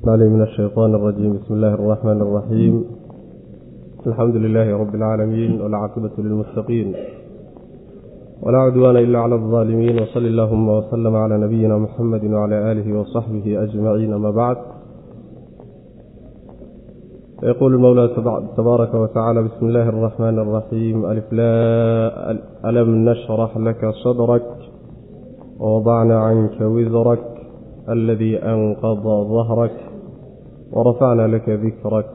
علي من الشيطان الرجيم بسم الله الرحمن الرحيم الحمد لله رب العالمين والعاقبة للمتقين ولا عدوان إلا على الظالمين وصل اللهم وسلم على نبينا محمد وعلى آله وصحبه أجمعين ما بعد يقول المولى تبارك وتعالى بسم الله الرحمن الرحيم ألف لا ألم نشرح لك صدرك ووضعنا عنك وزرك الذي أنقض ظهرك warafacnaa laka dikrak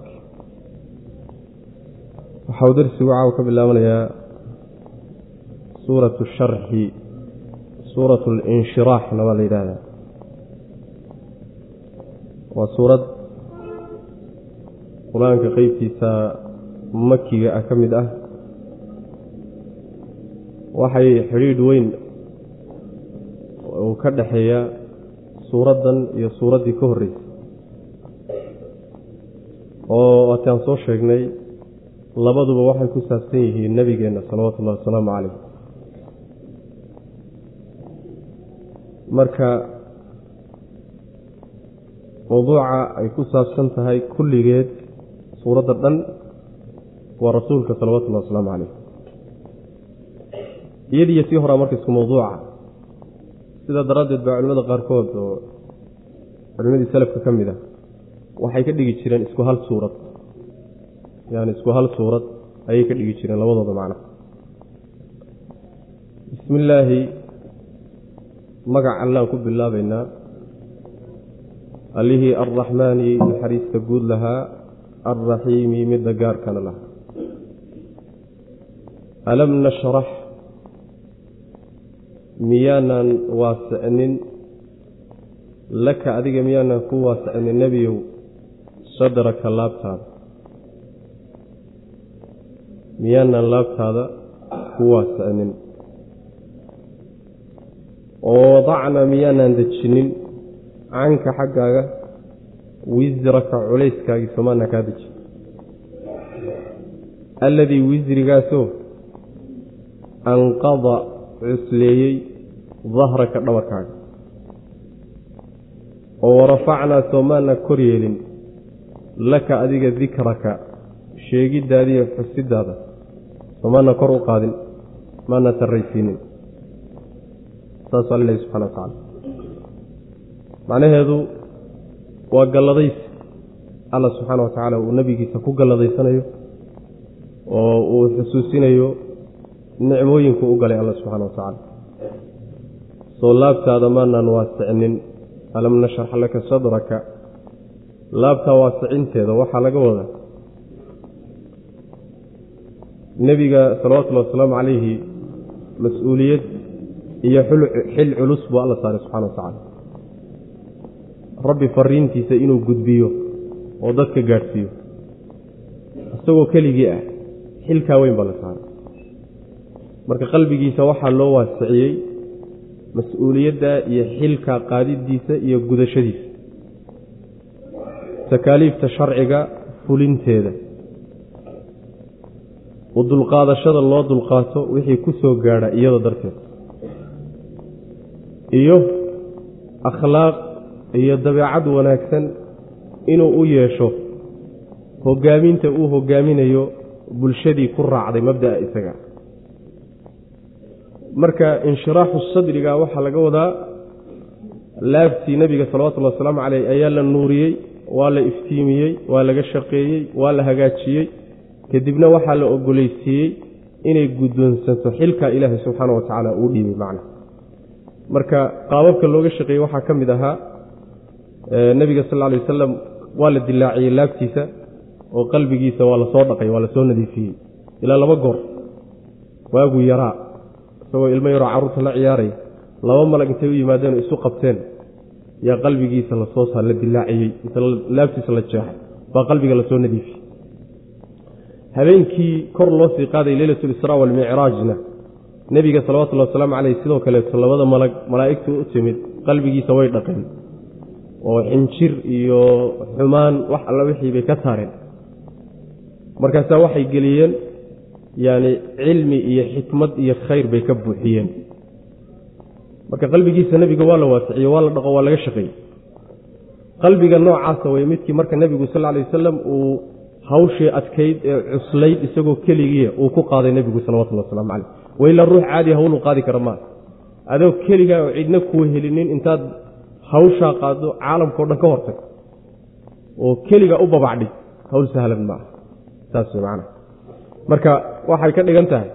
waxau darsigu caaw ka bilaabanayaa suuratu sharxi suuratu linshiraaxna waa la yidhaahdaa waa suurad qur'aanka qeybtiisa makiga ah ka mid ah waxay xidhiidh weyn uu ka dhexeeya suuraddan iyo suuraddii ka horreysay oo waataan soo sheegnay labaduba waxay ku saabsan yihiin nebigeenna salawaatu ullahi wasalaamu calayh. Marka mawduuca ay ku saabsan tahay kulligeed suuradda dhan waa rasuulka salawatu ullahi wasalaamu calayh. Iyadiiyo sii horaa marka isku mawduuca sidaa daraaddeed baa culimada qaarkood oo culimadii salafka ka mid ah waxay ka dhigi jireen isku hal suurad. Yani isku hal suurad ayay ka dhigi jireen labadooda macno bismi illaahi magac allaan ku bilaabaynaa. Allihii alraxmaani naxariista guud lahaa. Alraxiimi midda gaarkana lahaa. Alam nashrax miyaanan waasicnin? Laka adiga miyaanan ku waasicnin nebiyow sadraka laabtaada miyaanan laabtaada ku waasicnin oo wadacnaa miyaanan dejinin? Canka xaggaaga wisraka culayskaagii somaana kaa dejin alladii wisrigaasoo anqada cusleeyey dahraka dhabarkaaga. Oo warafacnaa soomaana kor yeelin laka adiga dikraka sheegiddaadiiyo xusidaada soomaana kor u qaadin maana sarraysiinin saasuu alla lehy subxana wa tacala macnaheedu waa galladays. Alla subxaana wa tacaala uu nebigiisa ku galladaysanayo oo uu xusuusinayo nicmooyinku u galay alla subxana wa tacaala soo laabtaada maanaan waasicnin. Alam nashrax laka sadraka laabtaa waasicinteeda waxaa laga wadaa nebiga salawatullahi wasalaamu calayhi mas'uuliyad iyo xil culus buu alla saaray subxana wa tacaala. Rabbi fariintiisa inuu gudbiyo oo dadka gaadhsiiyo. Isagoo keligii ah xilkaa weyn baa la saaray. Marka qalbigiisa waxaa loo waasiciyey mas'uuliyadda iyo xilka qaadidiisa iyo gudashadiisa takaaliifta sharciga fulinteeda. U dulqaadashada loo dulqaato wixii ku soo gaadha iyada darteed. Iyo akhlaaq iyo dabeecad wanaagsan inuu u yeesho hoggaaminta uu hoggaaminayo bulshadii ku raacday mabda'a isaga. Marka inshiraaxu sadriga waxaa laga wadaa laabtii nebiga salawatullahi wasalaamu caleyh ayaa la nuuriyey waa la iftiimiyey waa laga shaqeeyey waa la hagaajiyey. Kadibna waxaa la ogolaysiiyey inay guddoonsanto xilka ilaahay subxaana wa tacaala uu dhiibay macna. Marka qaababka looga shaqeeyey waxaa ka mid ahaa nebiga sal lla alay wasalam waa la dilaaciyey laabtiisa oo qalbigiisa waa la soo dhaqay waa la soo nadiifiyey. Ilaa laba goor waaguu yaraa isagoo ilmo yaroo carruurta la ciyaaray laba malag intay u yimaadeen oo isu qabteen yaa qalbigiisa la soo la dilaaciyey inta laabtiisa la jeexay baa qalbiga la soo nadiifiyey. Habeenkii kor loo sii qaaday leylatulisraa walmicraajna nebiga salawatullahi wasalaamu caleyh sidoo kaleeto labada malag malaa'igtu u timid qalbigiisa way dhaqeen. Oo xinjir iyo xumaan wax alla wixii bay ka saareen. Markaasaa waxay geliyeen yacni cilmi iyo xikmad iyo khayr bay ka buuxiyeen marka qalbigiisa nebiga waa la waasiciye waa la dhaqo waa laga shaqeeyey qalbiga noocaasa way midkii marka nebigu sal alay wasalam uu hawshii adkayd ee cuslayd isagoo keligiia uu ku qaaday nebigu salawatullah waslamu caleyh waila ruux caadi hawluu qaadi kara maa adoo keligaa oo cidna kuu helinin intaad hawshaa qaado caalamkao dhan ka hortag. Oo keliga u babacdhig hawl sahlan maaha. Saas way macnaha marka waxay ka dhigan tahay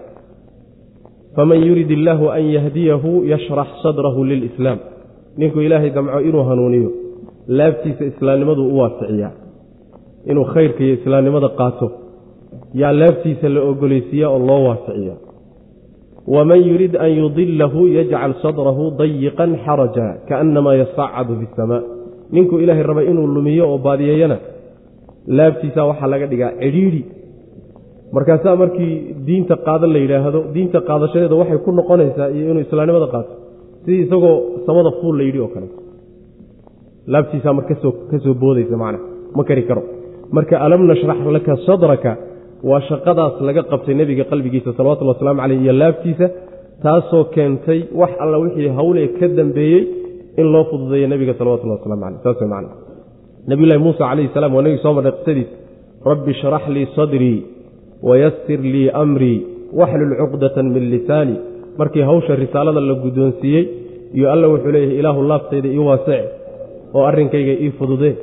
faman yurid illaahu an yahdiyahu yashrax sadrahu lilislaam ninkuu ilaahay damco inuu hanuuniyo laabtiisa islaamnimadu u waasiciyaa inuu khayrka iyo islaamnimada qaato yaa laabtiisa la ogolaysiiyaa oo loo waasiciya waman yurid an yudilahu yajcal sadrahu dayiqan xaraja kaannamaa yasacadu fi samaa ninkuu ilaahay raba inuu lumiyo oo baadiyeeyana laabtiisa waxaa laga dhigaa cidhiidhi markaasaa markii diinta qaada la yidhaahdo diinta qaadashadeeda waxay ku noqonaysaa iyo inuu islaamnimada qaato. Sidii isagoo samada fuul la yidhi oo kale. Laabtiisaa mar ka soo boodaysa macna ma kari karo. Marka alam nashrax laka sadraka waa shaqadaas laga qabtay nebiga qalbigiisa salawatullh waslamu caleyh iyo laabtiisa taasoo keentay wax alla wixii hawlee ka dambeeyey in loo fududeeyo nebiga salawatullahi waslamu caleyh saas way macna. Muusa calayhi salam waa nebigi soo marnay qisadiis. Rabbi shrax lii sadrii wayasir lii amrii waxlul cuqdatan min lisaani markii hawsha risaalada la guddoonsiiyey iyo alla wuxuu leeyahay ilaahu laabtayda ii waasece oo arrinkayga ii fududee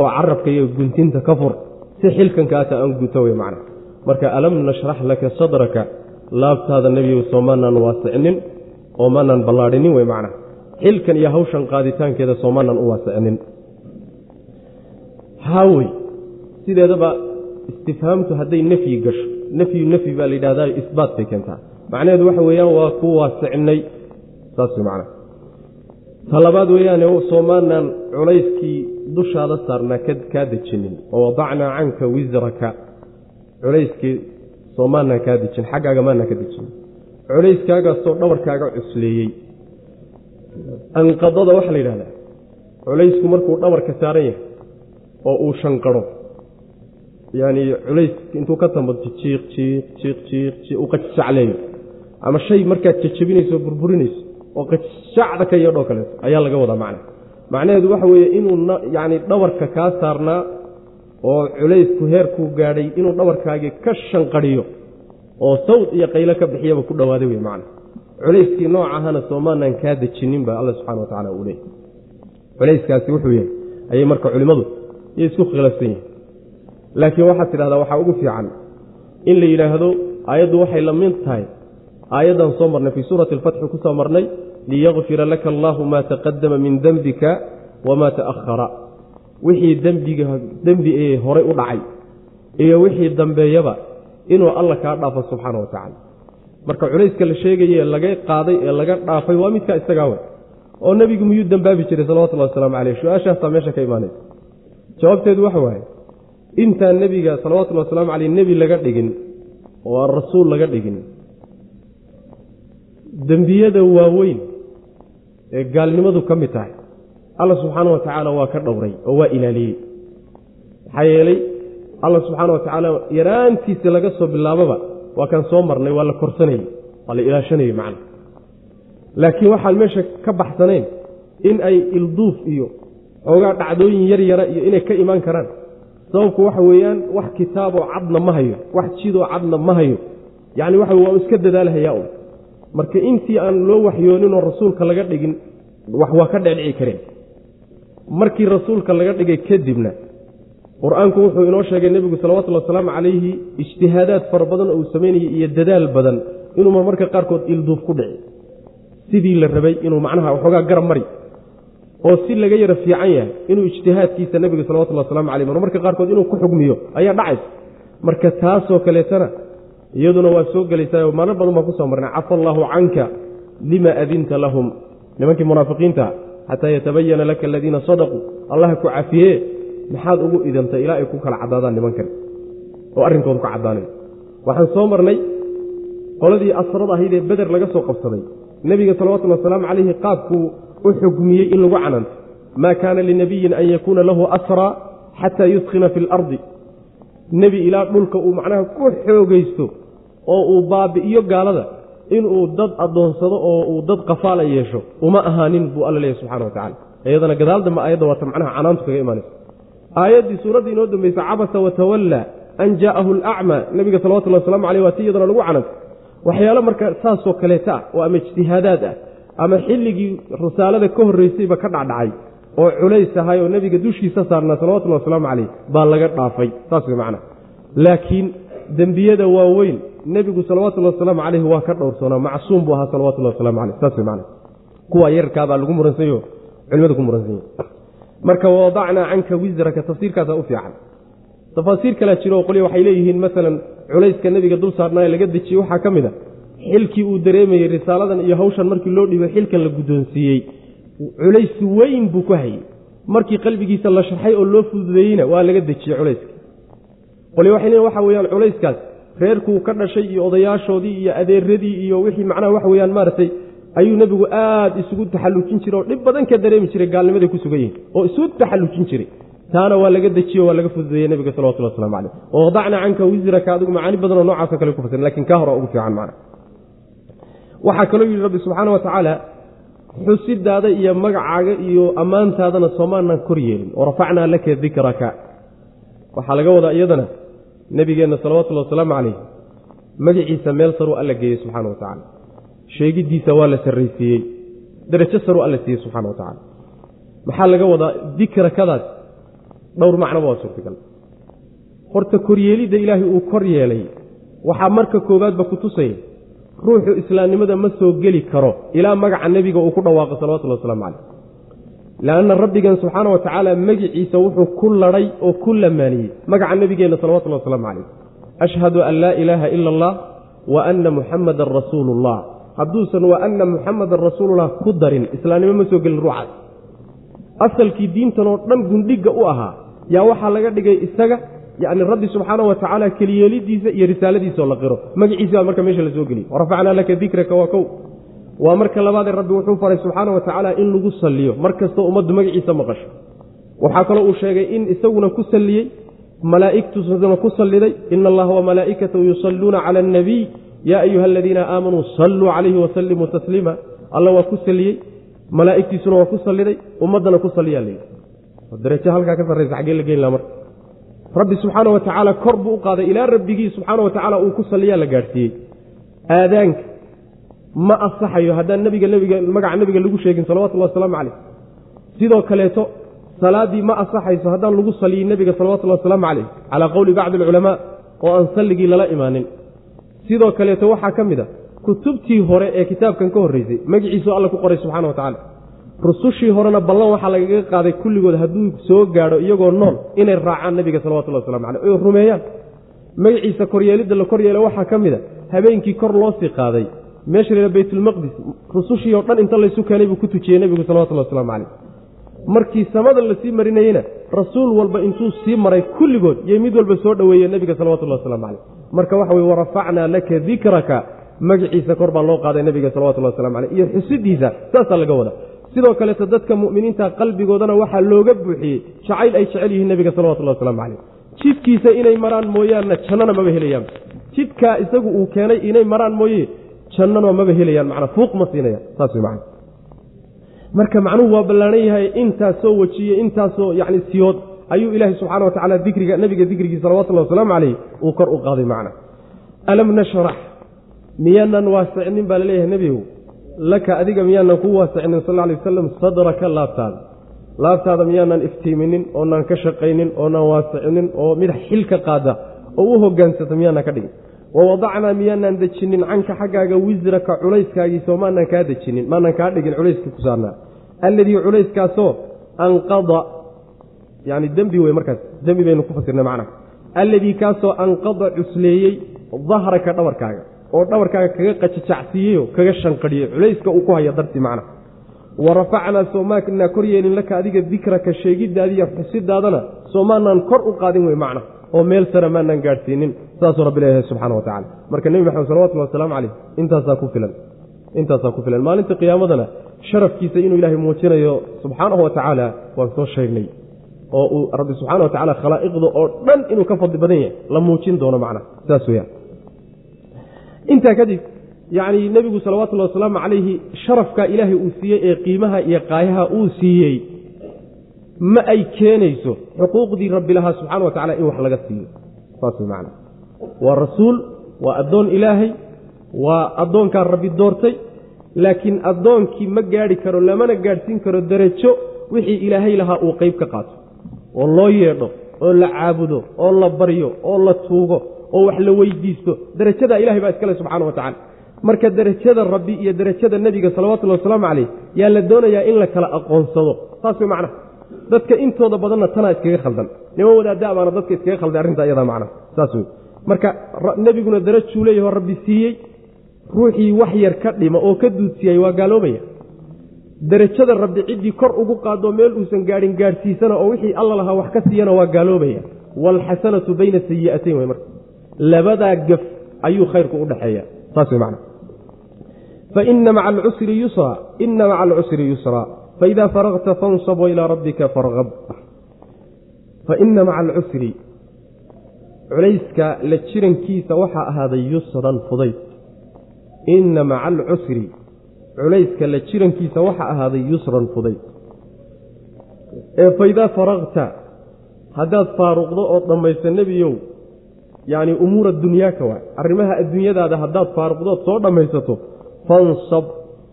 oo carabkayga guntinta ka fur si xilkankaata aan guto wey macna marka alam nashrax laka sadraka laabtaada nebigu soo maanaan waasicinin oo maanaan ballaadhinin wey macna xilkan iyo hawshan qaaditaankeeda soo maanaan u waasicinin haawey sideedaba istifhaamtu hadday nefyi gasho. Nefyu nefyi baa la yidhahdaa isbaat bay keentaa. Macnaheedu waxa weeyaan waa ku waasicnay. Saas wey macna ta labaad weeyaane soomaanaan culayskii dushaada saarnaa kaa dejinin. Oo wadacnaa canka wisraka. Culayskii soomaanaan kaa dejin xaggaaga maanaan ka dejinin culayskaagaasoo dhabarkaaga cusleeyey. Anqadada waxaa la yidhahdaa. Culaysku markuu dhabarka saaran yahay oo uu shanqaro yani culays intuu ka tambato jiiq jiiq jiiq jiiq jiiq uu qajacleeyo ama shay markaad jajabinayso burburinayso oo qajacda ka yeedhoo kaleeto ayaa laga wadaa macna macnaheedu waxa weeye inuu yani dhabarka kaa saarnaa oo culaysku heerkuu gaadhay inuu dhabarkaagii ka shanqadhiyo oo sawd iyo qaylo ka bixiyaba ku dhowaaday wey macna culayskii noocahana soomaanaan kaa dejinin ba alla subxana wa tacala uu leeyay culayskaasi wuxuu yahay ayay marka culimmadu iyo isku khilaafsan yihiin laakiin waxaad tidhahdaa waxaa ugu fiican in la yidhaahdo aayaddu waxay la mid tahay aayaddan soo marnay fii suurati alfatxi ku soo marnay liyakfira laka allaahu maa taqadama min dembika wamaa ta'ahara wixii dembiga dembi ee horay u dhacay iyo wixii dambeeyaba inuu alla kaa dhaafo subxaana wa tacaala. Marka culayska la sheegaye laga qaaday ee laga dhaafay waa midkaa isagaa wey oo nebigu miyuu dembaabi jiray salawatullahi wasalaamu caleyh su'aashaasaa meesha ka imaanaysa. Jawaabteedu waxa waaye intaan nebiga salawatullhi wasalaamu caleyh nebi laga dhigin oo aan rasuul laga dhigin. Dembiyada waaweyn ee gaalnimadu ka mid tahay alla subxaana wa tacaala waa ka dhowray oo waa ilaaliyey. Maxaa yeelay alla subxaana wa tacaala yaraantiisa laga soo bilaababa waa kaan soo marnay waa la korsanayey waa la ilaashanayey macna. Laakiin waxaan meesha ka baxsanayn in ay ilduuf iyo xoogaa dhacdooyin yar yara iyo inay ka imaan karaan sababku waxa weeyaan wax kitaaboo cadna ma hayo wax jidoo cadna ma hayo. Yacni waxa waa iska dadaalahayaa un marka intii aan loo waxyooninoo rasuulka laga dhigin wax waa ka dhecdhici kareen. Markii rasuulka laga dhigay kadibna qur'aanku wuxuu inoo sheegay nebigu salawatullhi wasalaamu calayhi ijtihaadaad fara badan oo uu samaynayay iyo dadaal badan inuu marmarka qaarkood ilduuf ku dhici. Sidii la rabay inuu macnaha waxoogaa garab mari oo si laga yaro fiican yahay inuu ijtihaadkiisa nebiga salawatullhi waslamu caleyh marmarka qaarkood inuu ku xugmiyo ayaa dhacaysa. Marka taasoo kaleetana iyaduna waa soo gelaysaa maalin badan baan ku soo marnay cafa allaahu canka lima adinta lahum. Nimankii munaafiqiinta xataa yatabayana laka aladiina sadaquu allaha ku cafiye maxaad ugu idantay ilaa ay ku kala caddaadaan nimankan. Oo arrinkoodu ka caddaanay. Waxaan soo marnay qoladii asrada ahayd ee beder laga soo qabsaday. Nebiga salawatullhi wasalaamu calayhi qaabkuu u xugmiyey in lagu cananto maa kaana linabiyin an yakuuna lahu asraa xataa yudkhina fi alardi nebi ilaa dhulka uu macnaha ku xoogaysto oo uu baabi'iyo gaalada inuu dad addoonsado oo uu dad qafaala yeesho uma ahaanin buu alla leeyahy subxana wa tacala iyadana gadaal dambe aayadda waata macnaha canaantu kaga imaanaysa aayaddii suuraddii inoo dambaysa cabasa watawallaa an jaa'ahu alacmaa nebiga salawatullahi waslamu caleyh waa ti iyadana lagu canantay waxyaalo marka saasoo kaleeta ah oo ama ijtihaadaad ah ama xilligii risaalada ka horraysayba ka dhacdhacay oo culays ahay oo nebiga dushiisa saarnaa salawatullahi wasalaamu caleyh baa laga dhaafay saas way macnaha laakiin dembiyada waaweyn nebigu salawatullahi wasalaamu caleyhi waa ka dhowrsoonaa macsuum buu ahaa salawatullahi waslamu caleyh saas way macnaha kuwa yarkaabaa lagu muransanyo culimadu ku muransanyi marka wawadacnaa canka wisraka tafsiirkaasaa u fiican. Tafaasiir kalea jiro oo qolya waxay leeyihiin masalan culayska nebiga dul saarnaa ee laga dejiyey waxaa ka mid a xilkii uu dareemayey risaaladan iyo hawshan markii loo dhiibay xilkan la guddoonsiiyey culays weyn buu ku hayey markii qalbigiisa la sharxay oo loo fududeeyeyna waa laga dejiyey culayska. Qolya waxay waxa weeyaan culayskaas reerkuu ka dhashay iyo odayaashoodii iyo adeeradii iyo wixii macnaha waxa weeyaan maaragtay ayuu nebigu aad isugu taxallujin jiray oo dhib badan ka dareemi jiray gaalnimaday ku sugan yihiin oo isu taxallujin jiray. Taana waa laga dejiye waa laga fududeeyey nebiga salawatulli waslamu caleyh wawadacnaa canka wisraka adigu macaani badanoo noocaasoo kale ku fasiran laakiin kaa hore ugu fiican macna waxaa kaloo yidhi rabbi subxaana wa tacaala xusidaada iyo magacaaga iyo ammaantaadana soomaanan kor yeelin warafacnaa laka dikraka. Waxaa laga wadaa iyadana nebigeenna salawatullhi wasalaamu caleyh magaciisa meel saruu alla geeyey subxaana wa tacaala. Sheegiddiisa waa la sarraysiiyey darajo saruu alla siiyey subxana wa tacaala. Maxaa laga wadaa dikrakadaas dhowr macnoba waa suurtagal. Horta koryeelidda ilaahay uu kor yeelay. Waxaa marka koowaadba ku tusaya ruuxu islaamnimada ma soo geli karo ilaa magaca nebiga uu ku dhawaaqo salawatullhi waslamu caleyh leanna rabbigan subxaana wa tacaala magiciisa wuxuu ku ladhay oo ku lamaaniyey magaca nebigeenna salawatullhi wasalaamu caleyh ashhadu an laa ilaaha ila allah wa anna muxamadan rasuulullah. Hadduusan wa anna muxamadan rasuulullah ku darin islaamnimo ma soo gelin ruucaas asalkii diintan oo dhan gundhigga u ahaa yaa waxaa laga dhigay isaga yacni rabbi subxaana wa tacaala keliyeelidiisa iyo risaaladiisaoo la qiro magaciisi baa marka meesha la soo geliyey warafacnaa laka dikraka waa kow waa marka labaadee rabbi wuxuu faray subxaana wa tacaala in lagu salliyo mar kastoo ummaddu magaciisa maqasho waxaa kaloo uu sheegay in isaguna ku salliyey malaa'igtusuna ku salliday ina allaha wamalaa'ikatahu yusalluuna cala annabiy yaa ayuha aladiina aamanuu salluu calayhi wasallimuu tasliima alla waa ku salliyey malaa'igtiisuna waa ku salliday ummaddana ku salliyaa layidhi darajo halkaa ka sarraysa xaggee la geyn laha marka rabbi subxaana wa tacaala kor buu u qaaday ilaa rabbigii subxaana wa tacaala uu ku salliyaa la gaadhsiiyey. Aadaanka ma asaxayo haddaan nebiga nebiga magaca nebiga lagu sheegin salawatullahi wasalaamu caleyh sidoo kaleeto salaaddii ma asaxayso haddaan lagu saliyin nebiga salawatullahi wasalaamu caleyh calaa qowli bacdi alculamaa oo aan salligii lala imaanin. Sidoo kaleeto waxaa ka mid a kutubtii hore ee kitaabkan ka horreysay magiciisuu alla ku qoray subxana wa tacaala rusushii horena ballan waxaa lagaga qaaday kulligood hadduu soo gaadho iyagoo nool inay raacaan nebiga salawatullahi waslamu caleyh. Oy rumeeyaan. Magaciisa koryeelidda la kor yeela waxaa ka mid a habeenkii kor loo sii qaaday meesha la baytulmaqdis rusushii oo dhan inta laysu keenay buu ku tujiyey nebigu salawatullahi waslamu caleyh. Markii samada la sii marinayeyna rasuul walba intuu sii maray kulligood iyo mid walba soo dhoweeye nebiga salawatullahi waslamu caleyh. Marka waxa weye warafacnaa laka dikraka. Magaciisa kor baa loo qaaday nebiga salawatullahi waslamu caleyh. Iyo xusidiisa saasaa laga wada sidoo kaleeto dadka mu'miniinta qalbigoodana waxaa looga buuxiyey jacayl ay jecel yihiin nebiga salawatullahi waslamu caleyh jidkiisa inay maraan mooyaanna jannana maba helayaan. Jidkaa isagu uu keenay inay maraan mooye jannana maba helayaan. Macnaa fuuq ma siinayaan saas way macana marka macnuhu waa ballaaran yahay intaasoo wejiye intaasoo yacni siyood. Ayuu ilaahay subxana wa tacala dikriga nebiga dikrigii salawatullahi wasalaamu caleyh uu kor u qaaday macna. Alam nashrax miyaanan waasicnin baa la leeyahay nebigu laka adiga miyaanan ku waasicnin sal alay wasalam sadraka laabtaada. Laabtaada miyaanan iftiiminin oonaan ka shaqaynin oonaan waasicinin oo mid xil ka qaada oo u hogaansata miyaanan ka dhigin. Wawadacnaa miyaanaan dejinin canka xaggaaga wisraka culayskaagiisoo maanaan kaa dejinin maanaan kaa dhigin culayskii ku saarnaa. Alladii culayskaasoo anqada yani dembi wey markaas dembi baynu ku fasirnay macnaha. Alladii kaasoo anqada cusleeyey dahraka dhabarkaaga oo dhabarkaaga kaga qajajacsiiyeyo kaga shanqadhiyey. Culayska uu ku haya dartii macnaha wa rafacnaa soomaanaa kor yeelin laka adiga dikraka sheegidaadiiyo xusidaadana soomaanaan kor u qaadin wey macna. Oo meel sare maanaan gaadhsiinin. Saasuu rabbi leeyahay subxana wa tacala marka nebi maxamed salawatullhi wasalaamu caleyh intaasaa ku filan. Intaasaa ku filan. Maalinta qiyaamadana sharafkiisa inuu ilaahay muujinayo subxaanahu wa waan soo sheegnay. Oo uu rabbi subxana wa tacala khalaa'iqda oo dhan inuu ka fadli badan yahay la muujin doono macna. Saas weyaan intaa kadib yacni nebigu salawatullahi wasalaamu calayhi sharafka ilaahay uu siiyey ee qiimaha iyo qaayaha uu siiyey ma ay keenayso xuquuqdii rabbi lahaa subxana wa tacala in wax laga siiyo. Saas macana waa rasuul waa addoon ilaahay waa addoonkaa rabbi doortay laakiin addoonkii ma gaadhi karo lamana gaadhsiin karo derajo wixii ilaahay lahaa uu qeyb ka qaato. Oo loo yeedho oo la caabudo oo la baryo oo la tuugo oo wax la weydiisto. Derajadaa ilahay baa iskale subxana wa tacala marka derajada rabbi iyo derajada nebiga salawatullhi wasalaamu caleyh yaa la doonayaa in la kala aqoonsado. Saas way macnaha. Dadka intooda badanna tanaa iskaga khaldan. Niman wadaada baana dadka iskaga khalday arrinta iyadaa macnaha. Saas wey marka nebiguna darajuu leeyaho rabbi siiyey ruuxii wax yar ka dhima oo ka duudsiyay waa gaaloobaya. Derajada rabbi ciddii kor ugu qaado meel uusan gaadhin gaadhsiisana oo wixii alla lahaa wax ka siiyana waa gaaloobaya. Waalxasanatu bayna sayi'atayn wey marka labadaa gaf ayuu khayrku u dhexeeya saas wey macna. Faina maca alcusri yusra ina maca alcusri yusra. Faida faragta fansab wailaa rabbika fargab faina maca alcusri culayska la jirankiisa waxaa ahaaday yusran fudayd. Ina maca alcusri culayska la jirankiisa waxaa ahaaday yusran fudayd. Ee faidaa faragta haddaad faaruqdo ood dhammayso nebiyow yacni umuura dunyaaka waa. Arrimaha adduunyadaada haddaad faaruqdood soo dhammaysato fansab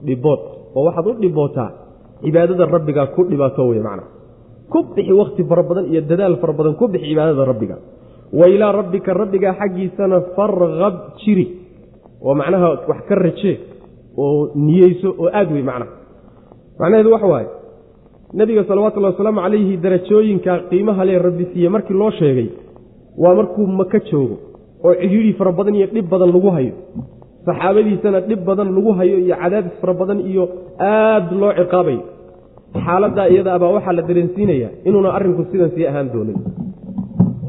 dhibood oo waxaad u dhibootaa cibaadada rabbigaa ku dhibaato wey macnaa ku bixi wakhti fara badan iyo dadaal fara badan ku bixi cibaadada rabbiga. Wa ilaa rabbika rabbigaa xaggiisana farqab jiri. Oo macnaha wax ka rajee oo niyeyso oo aad wey macnaha macnaheedu waxa waaye nebiga salawatullahi wasalaamu calayhi darajooyinka qiimaha lee rabbi siiye markii loo sheegay waa markuu maka joogo oo cidhiidhi fara badan iyo dhib badan lagu hayo. Saxaabadiisana dhib badan lagu hayo iyo cadaadis fara badan iyo aad loo ciqaabayo xaaladdaa iyadaabaa waxaa la dareensiinayaa inuuna arrinku sidan sii ahaan doonin.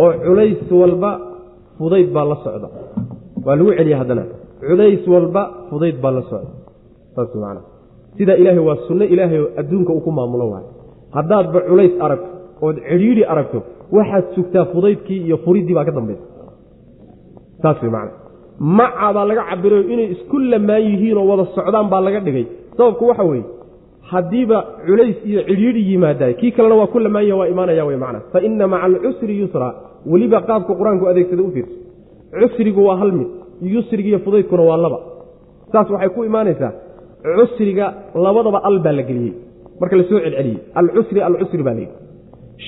Oo culays walba fudayd baa la socda. Waa lagu celiya haddana. Culays walba fudayd baa la socda. Saas macanaa sidaa ilaahay waa sunno ilaahay adduunka uu ku maamulo waayo. Haddaadba culays aragto ood cidhiidhi aragto waxaad sugtaa fudaydkii iyo furiddii baa ka dambaysa saas way macana maca baa laga cabirayo inay isku lamaan yihiinoo wada socdaan baa laga dhigay. Sababku waxa weeye haddiiba culays iyo cidhiidhi yimaadaay kii kalena waa ku lamaanya waa imaanaya wey macana fa ina maca alcusri yusra weliba qaabka qur'aanku adeegsada u fiirso. Cusrigu waa hal mid yusriga iyo fudaydkuna waa laba. Saas waxay ku imaanaysaa cusriga labadaba al baa la geliyey. Marka la soo celceliyey alcusri alcusri baa layidhi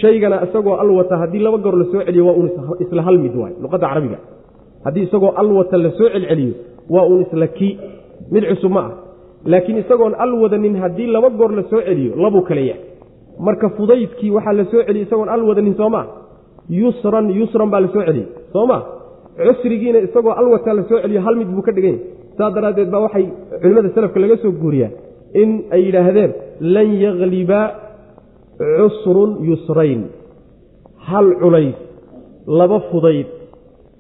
shaygana isagoo al wata haddii laba goor la soo celiyo waa uun isla hal mid waay luqadda carabiga. Haddii isagoo al wata la soo celceliyo waa uun isla kii. Mid cusub ma ah. Laakiin isagoon al wadanin haddii laba goor la soo celiyo labuu kale yahay. Marka fudaydkii waxaa la soo celiyey isagoon al wadanin soomaa yusran yusran baa la soo celiyey sooma cusrigiina isagoo al wata la soo celiyo hal mid buu ka dhigan yahy saas daraaddeed baa waxay culimmada salafka laga soo guuriyaa in ay yidhaahdeen lan yagliba cusrun yusrayn. Hal culays laba fudayd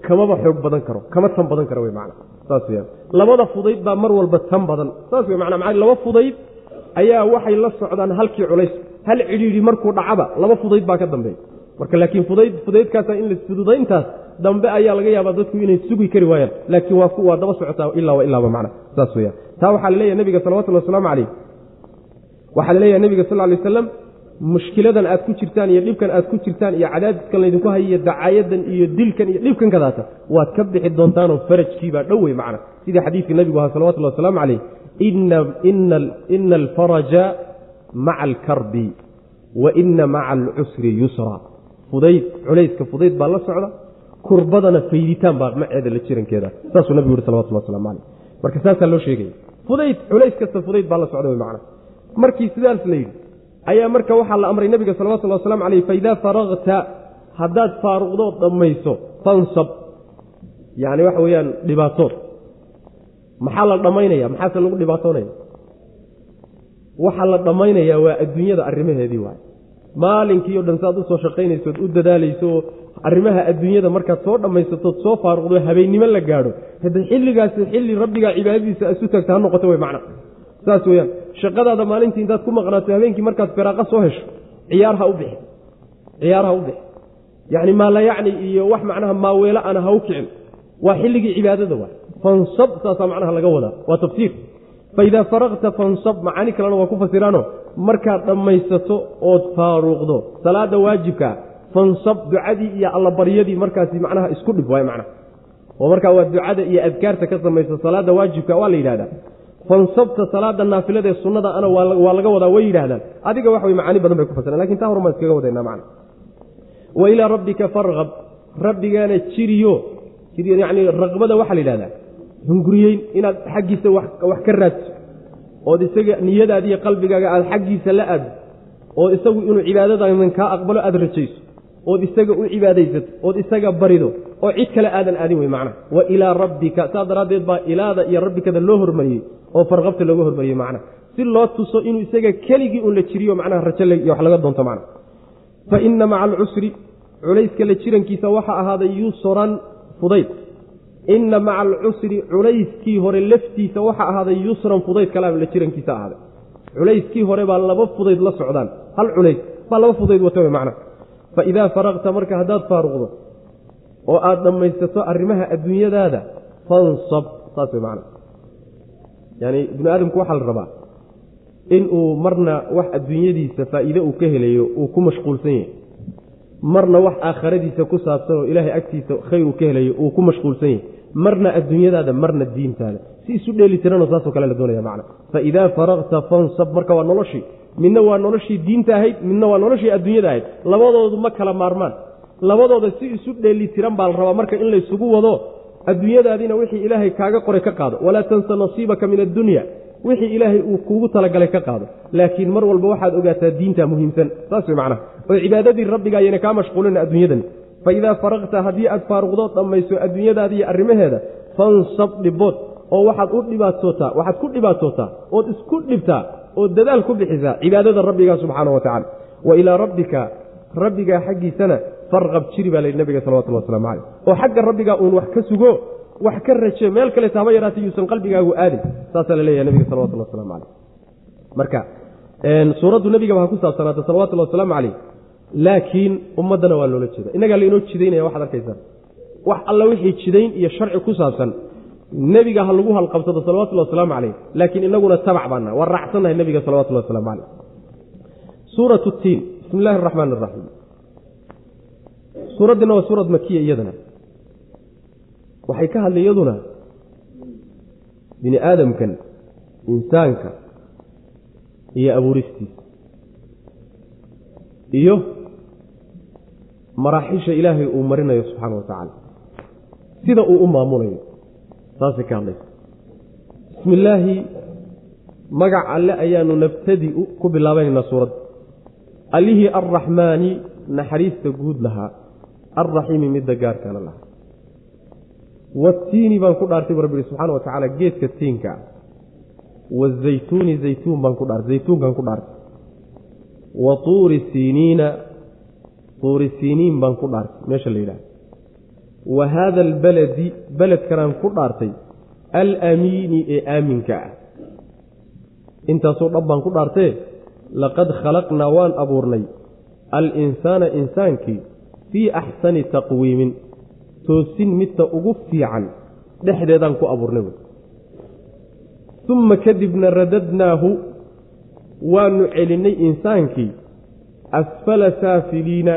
kamaba xoog badan karo kama tan badan karo wey macana saas weyaan labada fudayd baa mar walba tan badan. Saas wey macana maa laba fudayd ayaa waxay la socdaan halkii culays. Hal cidhiidhi markuu dhacaba laba fudayd baa ka dambeeya marka laakiin fudayd fudaydkaasa in la fududayntaas dambe ayaa laga yaabaa dadku inay sugi kari waayaan. Laakiin waa waa daba socotaa ilaa wa ilaaba macna. Saas weyaan taa waxaa la leeyahay nebiga salawatullhi wasalaamu calayh waxaa la leeyahay nebiga sal ly waslam mushkiladan aad ku jirtaan iyo dhibkan aad ku jirtaan iyo cadaadiskan laydinku hayo iyo dacaayadan iyo dilkan iyo dhibkan kadaata waad ka bixi doontaanoo farajkiibaa dhow wey macna. Sidii xadiidkii nebigu ahaa salawatullhi wasalaamu calayh ina alfaraja maca alkarbi wa ina maca alcusri yusra. Fudayd culayska fudayd baa la socda kurbadana fayditaan baa maceeda la jirankeeda saasuu nabigu yuri salawatullah waslamu caleyh marka saasaa loo sheegaya fudayd culays kasta fudayd baa la socda wey macna. Markii sidaas la yidhi ayaa marka waxaa la amray nebiga salawatullhi waslamu caleyh faidaa faragta haddaad faaruqdood dhammayso fansab. Yacni waxa weeyaan dhibaatood maxaa la dhammaynaya? Maxaase lagu dhibaatoonaya? Waxaa la dhammaynayaa waa adduunyada arrimaheedii waay maalinkii o dhan saad u soo shaqaynaysood u dadaalayso oo arrimaha adduunyada markaad soo dhammaysatood soo faaruqdo habeennimo la gaadho. Hade xilligaasi xilli rabbigaa cibaadadiisa isu tagta ha noqoto wey macna. Saas weyaan shaqadaada maalintii intaad ku maqnaato habeenkii markaad firaaqa soo hesho ciyaar ha u bixi. Ciyaar ha u bixi. Yacni maala yacni iyo wax macnaha maaweelo ana ha u kicin. Waa xilligii cibaadada waay. Fansab saasaa macnaha laga wadaa. Waa tafsiir. Faidaa faraqta fansab macaani kalena waa ku fasiraano markaad dhammaysato ood faaruuqdo salaada waajibkaa fansab ducadii iyo allabaryadii markaasi macnaha isku dhib waay macnaha. Oo markaa waa ducada iyo adkaarta ka samaysa salaada waajibka waa la yidhahdaa fansabta salaada naafilada ee sunnada ana waa laga wadaa way yidhahdaan adiga wax way macaani badan bay ku fasireen laakiin taa horumaan iskaga wadayna macna. Wa ilaa rabbika farqab rabbigaana jiriyo. Yani raqbada waxaa la yidhahdaa. Hunguriyeyn inaad xaggiisa wax ka raadso. Ood isaga niyadaadi iyo qalbigaaga aad xaggiisa la aado ood isagu inuu cibaadadaadan kaa aqbalo aada rajayso. Ood isaga u cibaadaysato. Ood isaga barido oo cid kale aadan aadin wey macnaha wa ilaa rabbika saas daraaddeed baa ilaada iyo rabbikada loo hormariyey oo farqabta looga hormariyey macnaha si loo tuso inuu isaga keligii un la jiriyo macnaha rajo iyo wax laga doonto macnaha fa inna maca alcusri culayska la jirankiisa waxaa ahaaday yusran fudayd. Inna maca alcusri culayskii hore laftiisa waxaa ahaaday yusran fudayd kalaam la jirankiisa ahaaday. Culayskii hore baa laba fudayd la socdaan. Hal culays baa laba fudayd wata wey macnaha fa idaa faraqta marka haddaad faaruqdo oo aada dhammaysato arrimaha adduunyadaada fansab saas wey macnaha. Yaani ibnu aadamku waxaa la rabaa inuu marna wax adduunyadiisa faa'iide uu ka helayo uu ku mashquulsan yahay. Marna wax aakhiradiisa ku saabsan oo ilaahay agtiisa khayr uu ka helayo uu ku mashquulsan yahay. Marna adduunyadaada marna diintaada. Si isu dheeli tiranoo saasoo kale la doonaya macna. Fa idaa fansab marka waa noloshii. Midna waa noloshii diinta ahayd midna waa noloshii adduunyada ahayd. Labadoodu ma kala maarmaan labadooda si isu dheeli tiran baa la rabaa. Marka in laysugu wado adduunyadaadiina wixii ilaahay kaaga qoray ka qaado. Walaa tansa nasiibaka min addunya. Wixii ilaahay uu kuugu talagalay ka qaado. Laakiin mar walba waxaad ogaataa diinta muhiimsan. Saas wey macnaha. Oo cibaadadii rabbiga ayayna kaa mashquulina adduunyadani. Fa idaa faraqta haddii aad faaruqdood dhammayso adduunyadaadiiyo arrimaheeda fansab dhibood oo waxaad u dhibaatootaa waxaad ku dhibaatootaa ood isku dhibtaa ood dadaal ku bixisaa cibaadada rabbiga subxaana wa tacala wa ilaa rabbika rabbigaa xaggiisana farqab jiri baa layidhi nabiga salawatulli waslamu caleyh oo xagga rabbigaa uun wax ka sugo wax ka raje meel kale taaba yaraatay yuusan qalbigaagu aadin saasaa la leeyahay nabiga salawatulli waslamu caleyh marka suuraddu nebigaba ha ku saabsanaata salawatullhi wasalaamu caleyh laakiin ummaddana waa loola jeeda innagaa lainoo jidaynaya waxad arkaysaa. Wax alla wixii jidayn iyo sharci ku saabsan nebiga ha lagu halqabsado salawatullhi wasalaamu caleyh laakiin inaguna tabac baana waa raacsannahay nebiga salawatullhi waslamu caleyh suurat tiin bismi illahi araxmaan araxiim suuraddina waa suurad makiya iyadana. Waxay ka hadlay iyaduna bini aadamkan insaanka iyo abuuristiisa iyo maraaxisha ilaahay uu marinayo subxaana wa tacaala. Sida uu u maamulayo saasay ka hadlaysa. Bismi illaahi magac alle ayaanu nabtadi-u ku bilaabaynaynaa suuradda allihii arraxmaani naxariista guud lahaa alraxiimi midda gaarkaana lahaa watiini baan ku dhaartay bu rabbi subxana wa tacaala geedka tiinka ah wazaytuuni zaytuun baan ku dhaartay zaytuunkaan ku dhaartay wa tuuri siiniina tuuri siiniin baan ku dhaartay meesha la yidhahda wa haada albaladi beledkanaan ku dhaartay alamiini ee aaminka ah intaasoo dhan baan ku dhaartee laqad khalaqnaa waan abuurnay alinsaana insaankii fii axsani taqwiimin. Toosin midta ugu fiican dhexdeedaan ku abuurnay wy uma kadibna radadnaahu waanu celinnay insaankii asfala saafiliina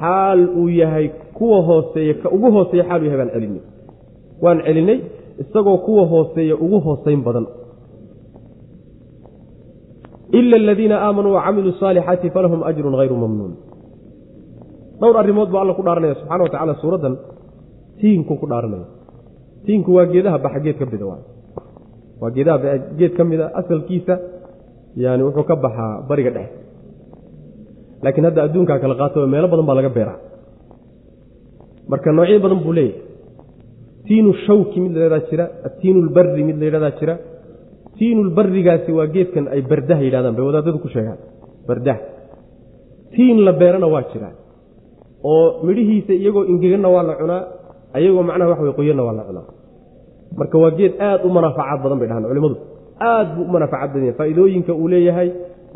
xaal uu yahay kuwa hooseeya ka ugu hooseeya xaal uu yahay baan celinnay waan celinnay isagoo kuwa hooseeya ugu hoosayn badan. Ila aladiina aamanuu wacamiluu asaalixaati falahum ajrun hayru mamnuun dhowr arrimood buu alla ku dhaaranaya subxana wa tacala suuraddan tiinku ku dhaaranaya. Tiinku waa geedaha baxa geed ka mida waa. Geedaha geed ka mida asalkiisa yani wuxuu ka baxaa bariga dhexe. Laakiin hadda adduunkaa kala qaato meelo badan baa laga beeraa. Marka noocyo badan buu leeyahay. Tiinu shawki mid layhahdaa jira atiinu lbari mid layhahdaa jira. Tiinulbarigaasi waa geedkan ay bardaha yidhahdaan bay wadaadadu ku sheegaan. Bardaha tiin la beerana waa jiraa oo midhihiisa iyagoo ingeganna waa la cunaa ayagoo macnaha wax way qoyanna waa la cunaa. Marka waa geed aad u manaafacaad badan bay dhahaan culimmadu aad buu u manaafacaad badan yahay. Faa'iidooyinka uu leeyahay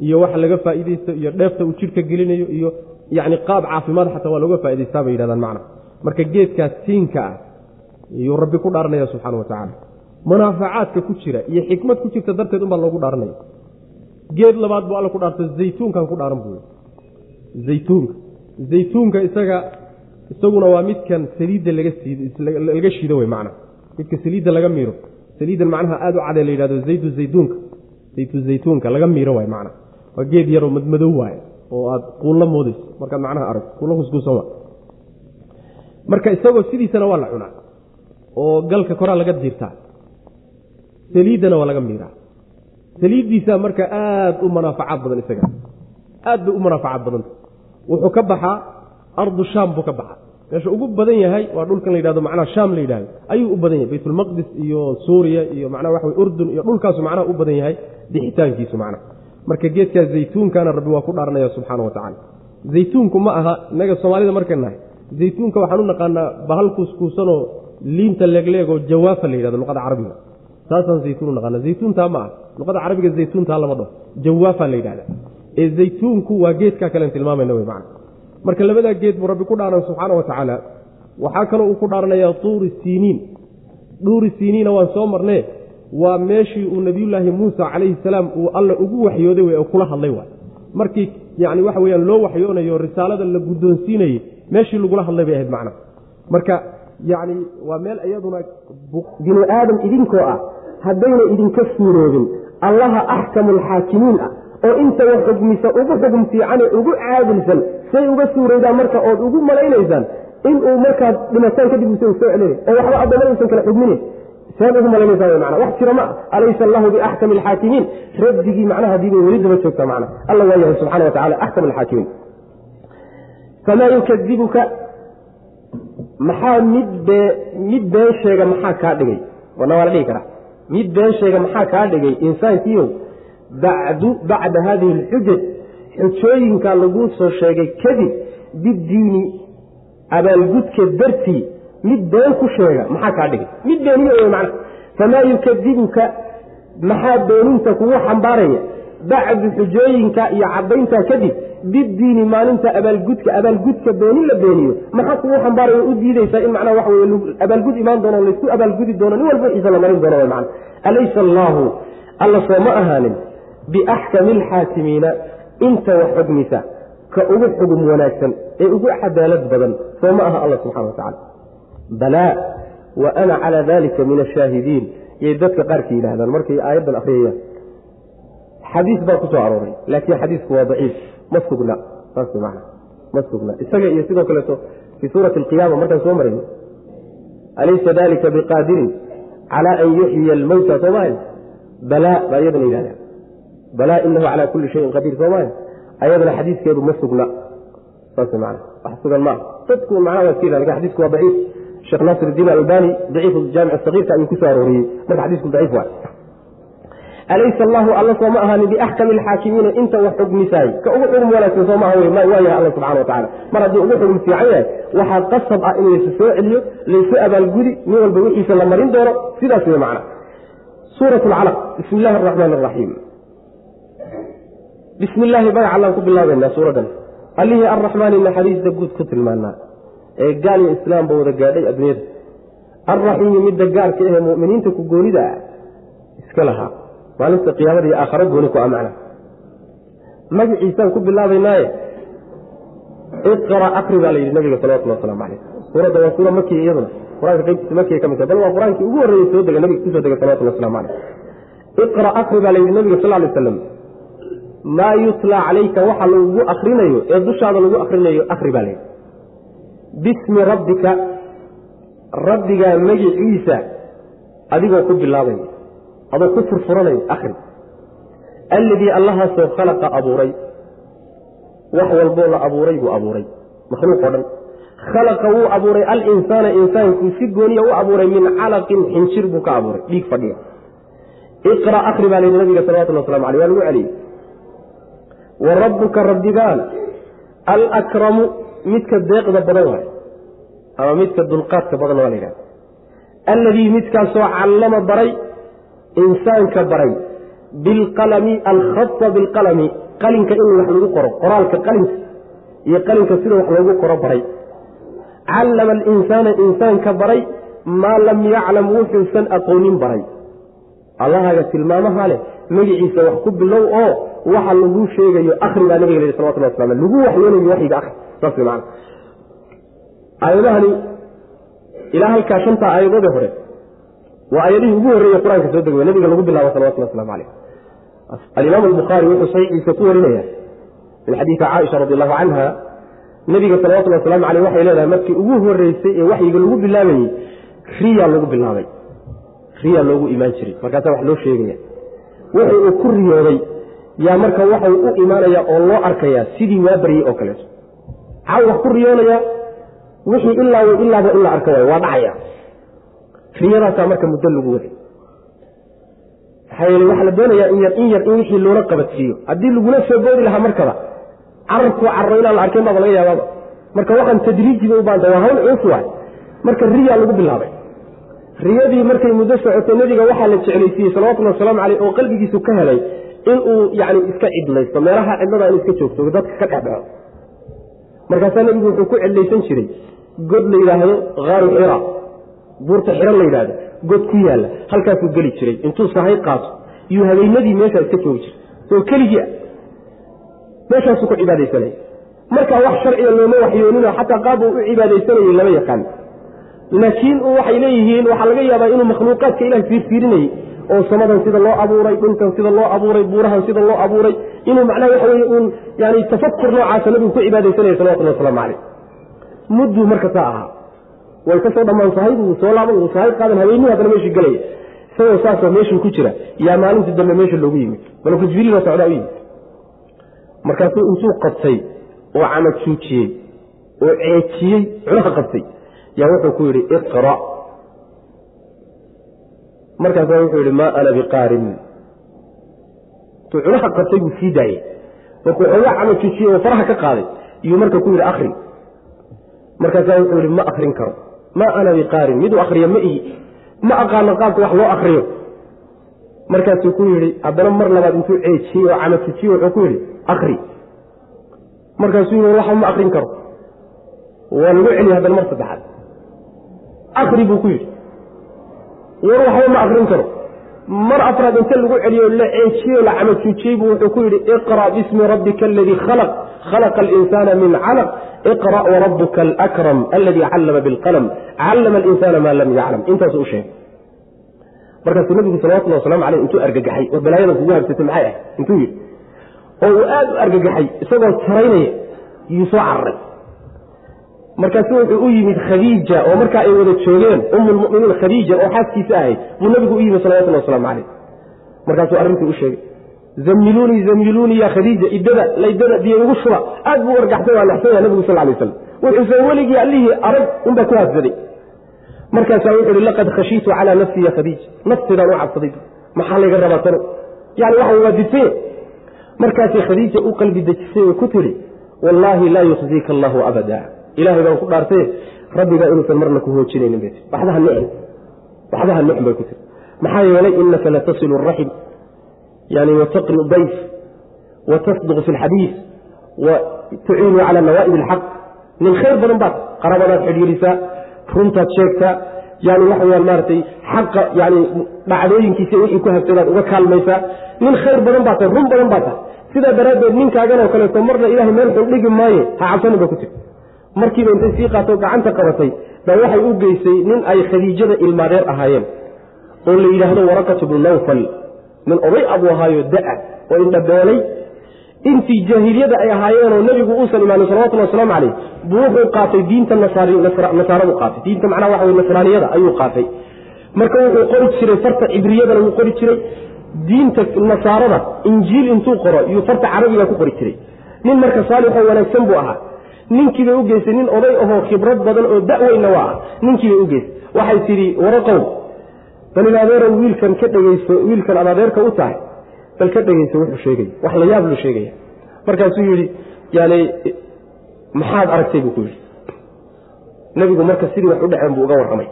iyo wax laga faa'iidaysto iyo dheefta uu jidhka gelinayo iyo yacni qaab caafimaad xataa waa looga faa'idaystaa bay yidhahdaan macnaha. Marka geedkaas tiinka ah iyuu rabbi ku dhaaranaya subxaana wa tacaala. Munaafacaadka ku jira iyo xikmad ku jirta darteed unbaa loogu dhaaranaya geed labaad buu alla ku dhaarto zaytuunkan ku dhaaran buu zaytuunka zaytuunka isaga isaguna waa midkan saliidda laga shiido wey macnaha midka saliidda laga miiro. Saliiddan macnaha aada u cadee la yidhahdo zaytu zaytuunka. Zaytu zaytuunka laga miiro waay macnaha waa geed yaroo madmadow waaye oo aada quulla moodayso. Markaad macnaha arag quulla kuskuusan waa. Marka isagoo sidiisana waa la cunaa oo galka koraa laga diirtaa. Saliiddana waa laga miiraa. Saliiddiisaa marka aada u manaafacaad badan isaga. Aad bay u manaafacaad badanta wuxuu ka baxaa ardu shaam buu ka baxaa meesha ugu badan yahay waa dhulkan la yidhahdo macnaha shaam la yidhahdo. Ayuu u badan yahay baytulmaqdis iyo suuriya iyo macnaha waxa wey urdun iyo dhulkaasu macnaha u badan yahay bixitaankiisu macnaha marka geedkaa zaytuunkana rabbi waa ku dhaaranaya subxaana wa tacala zaytuunku ma aha innaga soomaalida markay nahay zaytuunka waxaan u naqaanaa bahal kuuskuusanoo liinta leegleegoo jawaafa la yidhahdo luqada carabiga. Saasaan zaytuun u naqaana zaytuuntaa ma ah luqada carabiga zaytuuntaa lama dhaho jawaafa la yidhahda ee zaytuunku waa geedkaa kalen tilmaamayna wey macna. Marka labadaa geed buu rabbi ku dhaaran subxaana wa tacaala. Waxaa kaloo uu ku dhaaranayaa tuuri siiniin. Dhuuri siiniina waan soo marnee waa meeshii uu nebiyullaahi muusa calayhi salaam uu alla ugu waxyooday wey oo kula hadlay waay. Markii yacni waxa weyaan loo waxyoonayo risaalada la guddoonsiinayey meeshii lagula hadlay bay ahayd macna. Marka yacni waa meel iyaduna binu aadam idinkoo ah haddayna idinka suuroobin allaha axkamu alxaakimiin ah oo inta wax xugmisa ugu xugum fiicane ugu caadilsan say uga suuroydaan marka ood ugu malaynaysaan inuu markaad dhimataan kadib usa soo celinay oo waxba addoommada usan kala xugminin. Saad ugu malaynaysaa mana wax jira ma alaysa allahu biaxkami alxaakimiin rabdigii macnaha haddii bay weli daba joogtaa macna alla waa yahay subxana wa tacala axkam alxaakimiin famaa yukadibuka maxaa mid bee mid been sheega maxaa kaa dhigay? Wana waa la dhihi karaa. Mid been sheega maxaa kaa dhigay? Insaankiiow bacdu bacda hadihi alxujaj xujooyinkaa laguu soo sheegay kadib biddiini abaalgudka dartii mid been ku sheega maxaa kaa dhigay? Mid beeniye wey macna. Famaa yukadibuka maxaa beeninta kugu xambaaraya? Bacdu xujooyinka iyo caddayntaa kadib biddiini maalinta abaalgudka abaalgudka beenin la beeniyo maxaa kugu xambaaraya? U diidaysaa in macnaha waxa weye abaalgud imaan doono laysku abaalgudi doono nin walba wixiisa la marin doono wy macna alaysa allaahu alla soo ma ahaanin biaxkami alxaakimiina inta wax xugmisa ka ugu xugum wanaagsan ee ugu cadaalad badan soo ma aha alla subxana wa balaa wa ana calaa dalika min ashaahidiin yay dadka qaarka yidhahdaan markay aayaddan akriyayaan xadiis baa ku soo arooray laakiin xadiisku waa daciif ma sugna saas man ma sugna isaga iyo sidoo kaleeto fii suurati alqiyaama markaan soo marayno alaysa dalika biqaadirin calaa an yuxyiya almowta soo maaha balaa baa iyadana yidhahdaa balaa inahu calaa kulli shayin qadiir soo maaha. Ayadana xadiiskeedu ma sugna. Saas man wax sugan maaha. Dadku macnaha waa iska laakiin xadiisku waa daciif. Sheekh naasir iddiin albani daciif jaamic sagiirka ayuu ku soo arooriyey. Marka xadiisku daciif waa alaysa allahu alla sooma ahaanin biaxkami alxaakimiina inta wax xugmisaay. Ka ugu xugum wanaagsan soo maaha waa yahay alla subxana wa tacala mar haddii ugu xugum fiican yahay waxaa qasab ah in laysu soo celiyo laysu abaalgudi nin walba wixiisa la marin doono. Sidaas wey macna. Suurat alcalaq bismi illahi araxmaan araxiim bismi illaahi magac allaan ku bilaabaynaa suuraddan. Allihii arraxmaani naxariista guud ku tilmaanaa ee gaal iyo islaamba wada gaadhay adduunyada. Alraxiimi midda gaarka ahee mu'miniinta ku goonida ah iska lahaa. Maalinta qiyaamada iyo aakharo gooni ku amacna magaciisaan ku bilaabaynaaye. Iqra akri baa la yidhi nabiga salawatullah waslamu calayh suuradda waa suura makiya iyaduna. Qur'aanka qaybtiisa makiya ka mid tahay bal waa qur'aankii ugu horreeyey soo dega nabiga ku soo degay salawatullah waslamu calayh iqra akri baa la yidhi nabiga sal lay aslam maa yutlaa calayka waxa lagugu akrinayo ee dushaada lagu akrinayo akri baa layidhi bismi rabbika rabbigaa magiciisa adigoo ku bilaabaya adoo ku furfuranaya akri alladii allahaasoo khalaqa abuuray. Wax walboo la abuuray buu abuuray. Makhluuq oo dhan. Khalaqa wuu abuuray. Alinsaana insaankuu si gooniya u abuuray min calaqin xinjir buu ka abuuray. Dhiig fadhiya. Iqra akri baa layidhi nabiga salawatullah waslamu aleyh waa lagu celiyey wa rabbuka rabbigaana alakramu midka deeqda badan waay. Ama midka dulqaadka badan waa la yidhahda alladii midkaasoo callama baray insaanka baray bilqalami alkhata bilqalami qalinka in wax lagu qoro qoraalka qalinka iyo qalinka sida wax loogu qoro baray. Callama alinsaana insaanka baray maa lam yaclam wuxuusan aqoonin baray. Allahaaga tilmaamaha leh magiciisa wax ku bilow oo waxa lagu sheegayo akri baa nabiga la salawatullah waslam lagu waxyoonayo waxyiga akri saas macana aayadahani ilaa halkaa shantaa aayadoodee hore waa aayadihii ugu horreeye qur'aanka soo degay nabiga lagu bilaabo salawatullah waslamu caleyh alimaam albukhaari wuxuu saxiixiisa ku warinaya min xadiidi caaisha radi allahu canha nabiga salawatullhi waslamu caleyh waxay leedahay markii ugu horreysay ee waxyiga lagu bilaabayey riya lagu bilaabay. Riya loogu imaan jiray. Markaasaa wax loo sheegaya wuxuu uu ku riyooday yaa marka waxau u imaanaya oo loo arkayaa sidii waa baryey oo kaleeto. Caw wax ku riyoonayaa wixii ilaa ilaaba in la arka waayo waa dhacaya. Riyadaasaa marka muddo lagu waday. Maxaa yeele waxaa la doonayaa in yar in yar in wixii loola qabadsiiyo. Haddii lagula soo boodi lahaa markaba carabku carro inaan la arkayn baaba laga yaabaaba marka waxaan tadriijiba u baanta waa hawl culus waay. Marka riyaa lagu bilaabay. Riyadii markay muddo socotay nebiga waxaa la jeclaysiiyey salawatullhi wasalaamu caleyh oo qalbigiisu ka helay inuu yani iska cidlaysto meelaha cidlada in iska joogto dadka ka dhexdhexo markaasaa nebigu wuxuu ku cidlaysan jiray god la yidhaahdo haaru xira. Buurta xiro la yidhaahdo god ku yaalla. Halkaasuu geli jiray. Intuu sahay qaato. Iyuu habeenadii meeshaa iska joogi jiray. Soo keligii meeshaasuu ku cibaadaysanaya markaa wax sharciga looma waxyooninoo xataa qaab uu u cibaadaysanayay lama yaqaan. Laakiin waxay leeyihiin waxaa laga yaabaa inuu makhluuqaadka ilaah fiirfiirinayay oo samadan sida loo abuuray dhulkan sida loo abuuray buurahan sida loo abuuray inuu macnaha waxa weye uun yani tafakur noocaasa nabigu ku cibaadaysanaya salawatullah waslamu caleyh mudduu marka saa ahaa way ka soo dhammaan sahayd wuu soo laaban wuu sahayd qaadan habeenii haddana meeshii gelaya isagoo saasoo meeshii ku jira. Yaa maalintii dambe meesha loogu yimid. Malku jibriil oo socdaa u yimid. Markaasuu intuu qabtay oo camajuujiyey oo ceejiyey cunaha qabtay yaa wuxuu ku yidhi iqra markaasaa wuxuu yidhi maa ana biqaarin. Intuu cunaha qabtay buu sii daayey markuu xoogaa camajuujiyey oo faraha ka qaaday iyuu marka ku yidhi akri markaasaa wuxuu yidhi ma akrin karo. Maa ana biqaarin. Miduu akriyo ma ihi. Ma aqaano qaabka wax loo akriyo markaasuu ku yidhi haddana mar labaad intuu ceejiyey oo camajuujiyey wuxuu ku yidhi akri markaasuu yidhi waxa ma akrin karo. Waa lagu celiya haddana mar saddexaad. Akri buu ku yidhi war waxba ma akrin karo. Mar afraad inta lagu celiyo la ceejiyey o la camajuujiyey buu wuxuu ku yidhi iqra' bismi rabbika aladii khalaq. Khalaqa alinsaana min calaq iqra' warabuka alakram aladii callama bilqalm callama alinsaana maa lam yaclam intaasuu u sheegay markaasuu nabigu salawatullahi waslamu caleyh intuu argagaxay war balaayadan kugu habsatay maxay ahay intuu yidhi oo uu aad u argagaxay isagoo taraynaya yuu soo cararay markaasu wuxuu u yimid khadiija oo markaa ay wada joogeen ummulmuminiin khadiija oo xaaskiisa ahayd buu nabigu u yimid salawatullah waslamu caleyh markaasuu arrintii u sheegay zamiluunii zamiluunii ya khadiija idada laydada biyo igu shuba aad buu argaxsay waa naxsanya nabigu sal lay slam wuxuusan weligii allihii arag unbaa ku haadsaday. Markaasaa wuxu uhi laqad khashiitu calaa nafsii ya khadiija nafteedaan u cabsaday. Maxaa layga rabaa tano yani waxa waa didsaye markaasay khadiija u qalbi dejisay oo ku tidhi wallaahi laa yukhziika allahu abada ilahay baan ku dhaartay rabbigaa inuusan marna ku hoojinaynin bay tii waxbaha nicm waxbaha nicm bay ku tiri. Maxaa yeelay inaka latasilu araxim yani wataqri dayf watasduq fi lxadiis wa tuciinu cala nawaa'ib alxaq nin khayr badan baad qarabadaad xidhiirisaa runtaad sheegtaa yani waxa weyaan maaratay xaqa yani dhacdooyinkiisa wixii ku habsadaad uga kaalmaysaa nin khayr badan baa tahay run badan baa tahay sidaa daraaddeed ninkaaganoo kaleeto marna ilahay meel xog dhigi maaye. Ha cabsanin ba ku tiri markiiba intay sii qaato gacanta qabatay baa waxay u geysay nin ay khadiijada ilmaadeer ahaayeen oo la yidhaahdo warakatu bnu nawfal. Nin oday abuu ahaayo da'a oo indhabeelay intii jaahiliyada ay ahaayeenoo nebigu uusan imaanin salawatullhi wasalaamu caleyh buu wuxuu qaatay diinta nasaaradu qaatay. Diinta macnaha waxa wey nasraaniyada ayuu qaatay. Marka wuxuu qori jiray farta cibriyadana wuu qori jiray. Diinta nasaarada injiil intuu qoro iyuu farta carabiga ku qori jiray. Nin marka saalixoo wanaagsan buu ahaa ninkii bay u geysay nin oday ahoo khibrad badan oo da-weynna waa. Ninkii bay u geysay. Waxay tidhi waraqow bal in adeerow wiilkan ka dhegayso wiilkan ad adeerka u tahay bal ka dhegayso wuxuu sheegaya wax la yaab luu sheegaya markaasuu yidhi yani maxaad aragtay? buu ku yidhi. Nebigu marka sidii wax u dhaceen buu uga warramay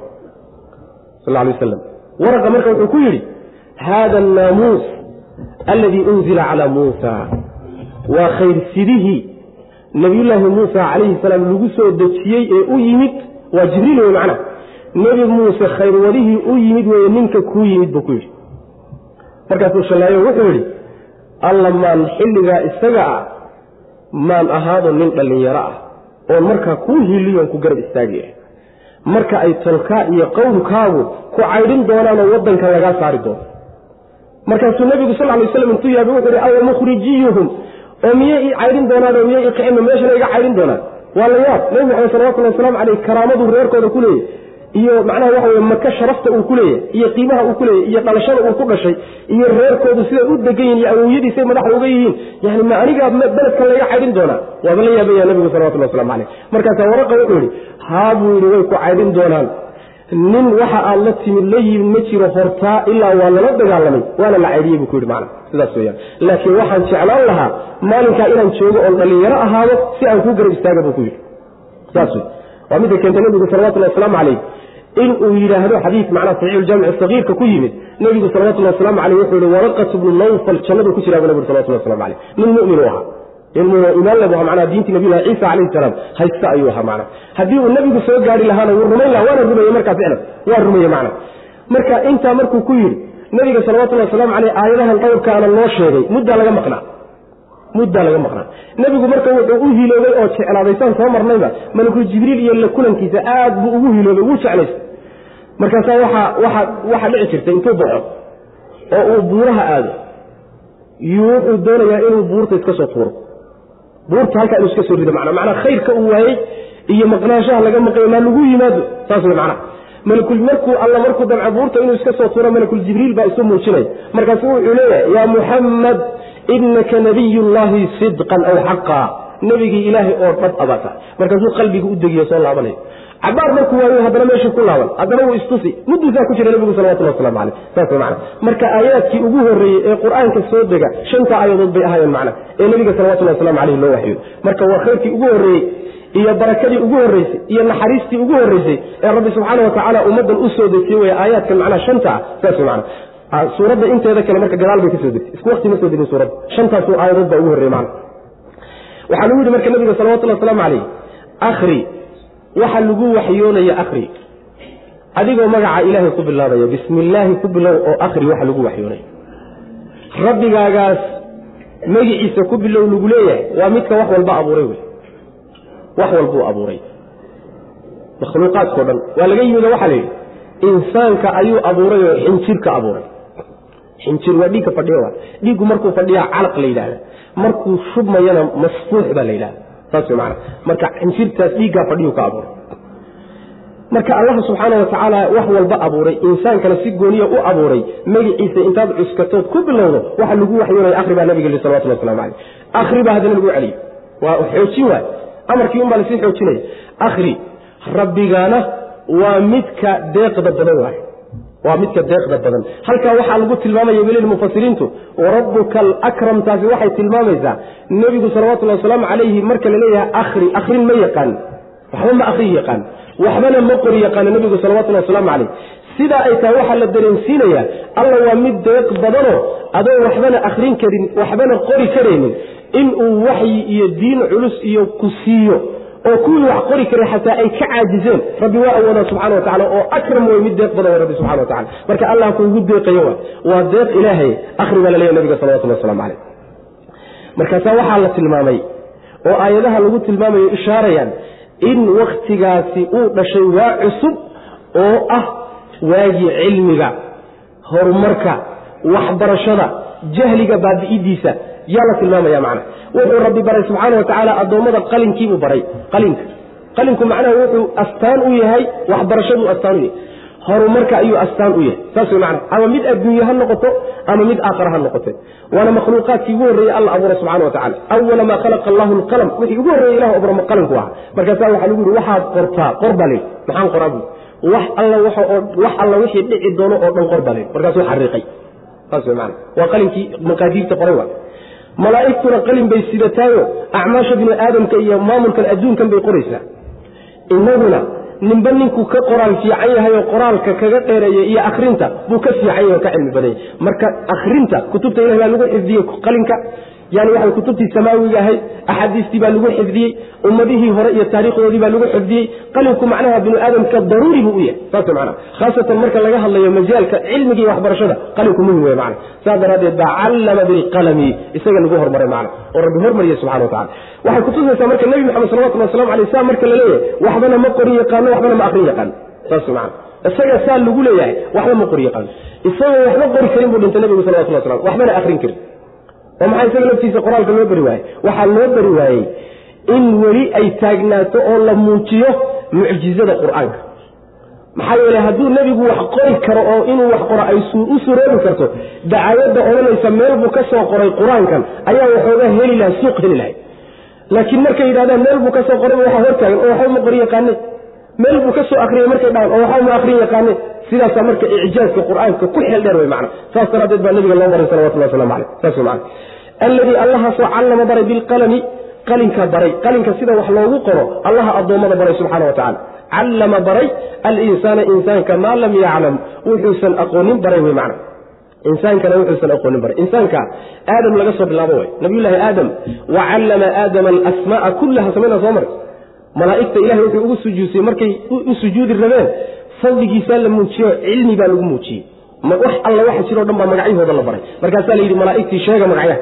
sal alay wasalam waraqa marka wuxuu ku yidhi haada annaamuus alladii unzila calaa muusa waa khayrsidihii nabiyullaahi muusa calayhi salaam lagu soo dejiyey ee u yimid waa jibriil wey macna nebi muuse khayrwadihii u yimid weeye ninka kuu yimid buu ku yidhi. Markaasuu shallaayo wuxuu yidhi alla maan xilligaa isaga ah maan ahaado nin dhallinyaro ah oon markaa kuu hiliyoon ku garab istaagi marka ay tolkaa iyo qowmkaagu ku caydhin doonaanoo waddanka lagaa saari doono markaasuu nebigu sal lay slam intuu yaabay wuxuu ihi awa mukhrijiyuhum oo miyay ii caydhin doonaan oo miyay ikicino meeshana iga caydhin doonaan. Waa la yaab. Nebi maxamed salawatullhi wasalaamu caleyh karaamaduu reerkooda ku leeyahy iyo macnaha waxa weye maka sharafta uu ku leeyahy iyo qiimaha uu ku leeyahy iyo dhalashada uu ku dhashay iyo reerkoodu siday u degan yihiin iyo awowyadiisay madaxda uga yihiin. Yani ma anigaa beledkan laga caydhin doonaa? Waaba la yaabaya nebigu salawatulli waslamu caleyh markaasaa waraqa wuxuu yidhi haa buu yidhi way ku caydhin doonaan nin waxa aad la timid la yimid ma jiro hortaa ilaa waa lala dagaalamay waana la caydhiyey buu ku yidhi macna sidaas weyaan laakiin waxaan jeclaan lahaa maalinkaa inaan joogo oon dhallinyaro ahaado si aan kuu garab istaaga buu ku yidhi. Saas wey waa midda keenta nebigu salawatullhi wasalaamu caleyh in uu yidhaahdo xadiid macnaa saxiixuljamici sagiirka ku yimid nebigu salawatullhi waslamu caleyh wuxuu yihi waraqat bnu nawfal jannadu ku jiraa bu nebigu salawatulli waslamu caleyh nin mu'min u ahaa nin imaan lebu aha manaa diintii nabiyullahi ciisa calayhi salaam haysta ayuu ahaa macna haddii uu nebigu soo gaari lahaana wuu rumayn laha waana rumeeye markaa ficlan waa rumeeye macna marka intaa markuu ku yidhi nebiga salawatullahi wasalaamu caleyh aayadahan dhowrkaana loo sheegay muddaa laga maqnaa. Muddaa laga maqnaa. Nebigu marka wuxuu u hiloobay oo jeclaaday saan soo marnayba malakul jibriil iyo la kulankiisa aad buu ugu hiloobay wuu jeclaystay. Markaasaa waxa waxa waxaa dhici jirtay intuu baxo oo uu buuraha aado. Yuu wuxuu doonayaa inuu buurta iska soo tuuro buurta halkaa inuu iska soo rido mana manaa khayrka uu waayey iyo maqnaanshaha laga maqayo maa lagu yimaado saas wey macnaha malakul markuu alla markuu damco buurta inuu iska soo tuuro malakul jibriil baa isu muujinaya markaasu wuxuu leeyahay yaa muxammad inaka nabiy llahi sidqan aw xaqa nebigii ilaahay oo dhab abaata. Markaasuu qalbiga u degiyo soo laabanayo cabaar markuu waayo haddana meeshii ku laaban haddana wuu istusi. Muddiisaa ku jira nebigu salawatullah waslamu caleyh saas mana marka aayaadkii ugu horreeyey ee qur'aanka soo dega shanta aayadood bay ahaayeen macna ee nebiga salawatullahi waslamu caleyh loo waxyooy marka waa khayrkii ugu horreeyey iyo barakadii ugu horreysay iyo naxariistii ugu horreysay ee rabbi subxaana wa tacaala ummaddan u dejiyey wey aayaadkan macnaha shanta ah saas mana suuradda inteeda kale marka gadaal bay ka soo degtay. Isku wakti ma soo degin suuradda. Shantaasuu aayadood baa ugu horreyey macna. Waxaa lagu yidhi marka nebiga salawatullahi waslamu caleyh akhri waxa lagu waxyoonaya akhri. Adigoo magaca ilaahay ku bilaabaya bismi ku bilow oo akhri waxa lagu waxyoonaya rabbigaagaas magiciisa ku bilow lagu leeyahay waa midka wax walba abuuray wey. Wax walbuu abuuray. Makhluuqaadkao dhan waa laga yimid oo la yidhi insaanka ayuu abuuray oo xinjirka abuuray. Xinjir waa dhiigka fadhiya waa. Dhiiggu markuu fadhiyaa calaq la yidhahda markuu shubmayana masfuux baa la yidhahda saas maana marka xinjirtaas dhiiggaa fadhiyu allah subxaana wa tacaala wax walba abuuray insaankana si gooniya u abuuray magiciisa intaad cuskatood ku bilowdo waxa lagu waxyoonaya akhri nabiga yii salawatullah waslamu caleyh akhri baa haddana lagu celiyey waa xoojin waay amarkii un baa la sii xoojinaya akhri rabbigaana waa midka deeqda badan waay waa midka deeqda badan. Halkaa waxaa lagu tilmaamaya welil mufasiriintu warabbuka alakram taasi waxay tilmaamaysaa nebigu salawatullahi wasalaamu calayhi marka la leeyahay akhri akhrin ma yaqaan. Waxba ma akhri yaqaan. Waxbana ma qori yaqaano nebigu salawatullahi wasalaamu calayh sidaa ay tahay waxaa la dareensiinayaa alla waa mid deeq badanoo adoo waxbana akhrin karin waxbana qori karaynin inuu waxyi iyo diin culus iyo ku siiyo oo kuwii wax qori karay xataa ay ka caajizeen rabbi waa awoodaa subxana wa tacala oo akram wey mid deeq badan way rabbi subxana wa tacala marka allah kuugu deeqayo wa waa deeq ilaahay akhri baa la leeyahy nabiga salawatullah waslamu calayh markaasaa waxaa la tilmaamay oo aayadaha lagu tilmaamayo ishaarayaan in wakhtigaasi uu dhashay waa cusub oo ah waagii cilmiga horumarka waxbarashada jahliga baabi'idiisa yaa la tilmaamaya macna. Wuxuu rabbi baray subxaana wa tacaala addoommada qalinkiibuu baray qalinka. Qalinku macnaha wuxuu astaan u yahay waxbarashaduu astaan u yahay. Horumarka ayuu astaan u yahay. Saas macna ama mid adduunye ha noqoto ama mid aakhara ha noqote waana makhluuqaadkii ugu horreeyey alla abuura subxana wa tacala awala maa khalaqa allahu alqalam. Wixii ugu horreeyey ilah abuura qalinku ahaa. Markaasaa waxaa lagu yihi waxaad qortaa qor baa leyi maxaan qoraa bui wax alla wixii dhici doono oo dhan qor baa leyi markaasuu xariiqay. Saas macna waa qalinkii maqaadiirta qoray waa malaa'igtuna qalin bay sidataayo acmaasha bini aadamka iyo maamulkan adduunkan bay qoraysaa. Inaguna ninba ninkuu ka qoraal fiican yahay oo qoraalka kaga dheereeya iyo akhrinta buu ka fiican yahay oo ka cilmi badanya. Marka akhrinta kutubta ilahi baa lagu xifdiyey qalinka yani waxa kutubtii samaawiga ahayd axaadiistii baa lagu xifdiyey ummadihii hore iyo taariikhdoodii baa lagu xifdiyey qalinku macnaha binu aadamka daruuri buu u yahay. Saas mana khaasatan marka laga hadlayo majaalka cilmiga iyo waxbarashada qalinku muhiim wey mana saas daraaddeed baa callama bilqalami isaga lagu hormaray macna oo rabbi hormariya subxana wa tacala waxay kutusaysaa marka nebi maxamed salawatullah waslamu aleyh saa marka la leeyahay waxbana ma qorin yaqaano waxbana ma akrin yaqaano. Saas mana isaga saa lagu leeyahay waxba ma qori yaqaano. Isagoo waxba qori karin buu dhintay nebigu salawatullah waslam waxbana akrin karin oo maxaa isaga laftiisa qoraalka loo bari waayey? Waxaa loo bari waayey in weli ay taagnaato oo la muujiyo mucjizada qur'aanka. Maxaa yeele hadduu nebigu wax qori karo oo inuu wax qoro ay u suroobi karto dacayadda odhanaysa meel buu ka soo qoray qur'aankan ayaa waxoogaa heli lahay suuq heli lahay laakiin markay yidhahdaan meel buu ka soo qoray waxaa hortaagan oo waxba ma qori yaqaane meel buu ka soo akriyay markay dhahaan oo waxba ma akrin yaqaane sidaasaa marka icjaazka qur'aanka ku xeel dheer wey macna saas daraaddeed baa nabiga loo baray salawatullah waslamu caleyh saas wey alladii allahaasoo callama baray bilqalami qalinka baray. Qalinka sida wax loogu qoro allaha addoommada baray subxaana wa tacala callama baray alinsaana insaanka maa lam yaclam. Wuxuusan aqoonin baray wey macna insaankana wuxuusan aqoonin baray. Insaanka aadam laga soo bilaabo way. Nabiyullaahi aadam wa callama aadama alasmaaa kullaha samayna soo maray. Malaa'igta ilahay wuxuu ugu sujuudsiyey markay u sujuudi rabeen fadligiisaa la muujiyo cilmi baa lagu muujiyey. Wax alla waxa jiroo dhan baa magacyahooda la baray. Markaasaa la yidhi malaa'igtii sheega magacyaha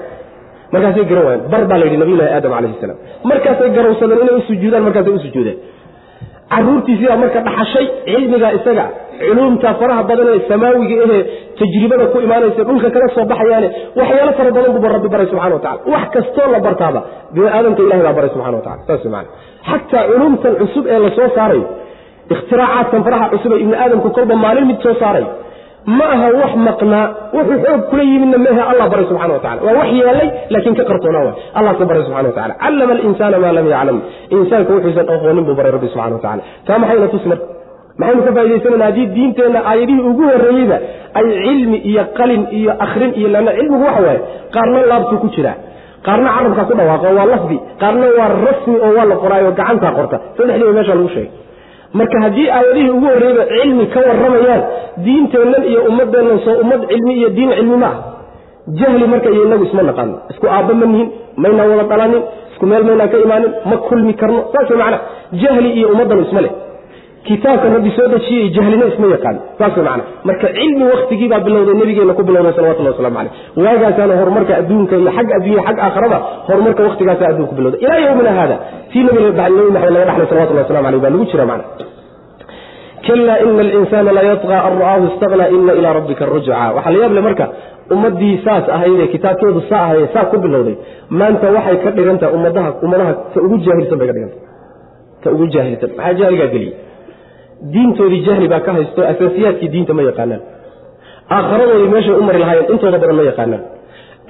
markaasay garan waayeen. Bar baa la yidhi nabiyullahi aadam calayhi salaam. Markaasay garowsadeen inay u markaasay u sujuudeen. Marka dhaxashay cilmigaa isaga culuumta faraha badan samaawiga ahee tajribada ku imaanaysa dhulka kala soo baxayaane waxyaalo fara badan buuba rabbi baray subxana wa wax kastoo la bartaaba bini aadamka ilahay baa baray subxana wa saas maana xataa culuumtan cusub ee la soo ikhtiraacaaadkan faraha cusub ee ibni aadamku kolba maalin mid soo saaray ma aha wax maqnaa wuxuu xoog kula yimidna mehe allah baray subxana wa tacala waa wax yeelay laakiin ka qartoonaa waay allah ka baray subxana wa tacala callama alinsaana maa lam yaclam. Insaanka wuxuusan aqoonin buu baray rabbi subxana wa tacala taa maxayna tusi marka maxaynu ka faa'idaysanana haddii diinteenna aayadihii ugu horreeyeyba ay cilmi iyo qalin iyo akrin iyo lanna cilmigu waxa waaye qaarna laabtuu ku jiraa qaarna carabkaa ku dhawaaqo waa lafdi qaarna waa rasmi oo waa la qoraayo gacantaa qorta. Saddexdiiba meesha lagu sheegay marka haddii aayadihii ugu horreeyba cilmi ka warramayaan diinteennan iyo ummaddeennan soo ummad cilmi iyo diin cilmi ma ah jahli marka iyo inagu isma naqaano isku aabba ma nihin maynaan wada dhalanin isku meel maynaan ka imaanin ma kulmi karno. Saas way jahli iyo ummaddan isma leh kitaabkan rabbi soo dejiyey jahlina isma yaqaan saas macana marka cilmi waktigii baa bilowday nebigeenna ku bilowday salawatullahi waslamu caleyh waagaasaana horumarka adduunka iyo xag adduunya xag aakhirada horumarka waktigaasa adduunka bilowday. Ilaa yowmina haada tii nabi maxamed laga dhaxlay salawatullahi waslamu caleyh baa lagu jira macna. Kala ina alinsaana layatqa an ra'aahu istaqna ina ilaa rabbika rujca waxaa la yaable marka ummaddii saas ahaydee kitaabkeedu saa ahaye saa ku bilowday maanta waxay ka dhigantaha ummadaha ummadaha ta ugu jaahilsan bay ka dhigantah ta ugu jaahilsan. Maxaa jahligaa geliyey diintoodii jahli baa ka haysto asaasiyaadkii diinta ma yaqaanaan. Aakharadoodii meeshay u mari lahaayeen intooda badan ma yaqaanaan.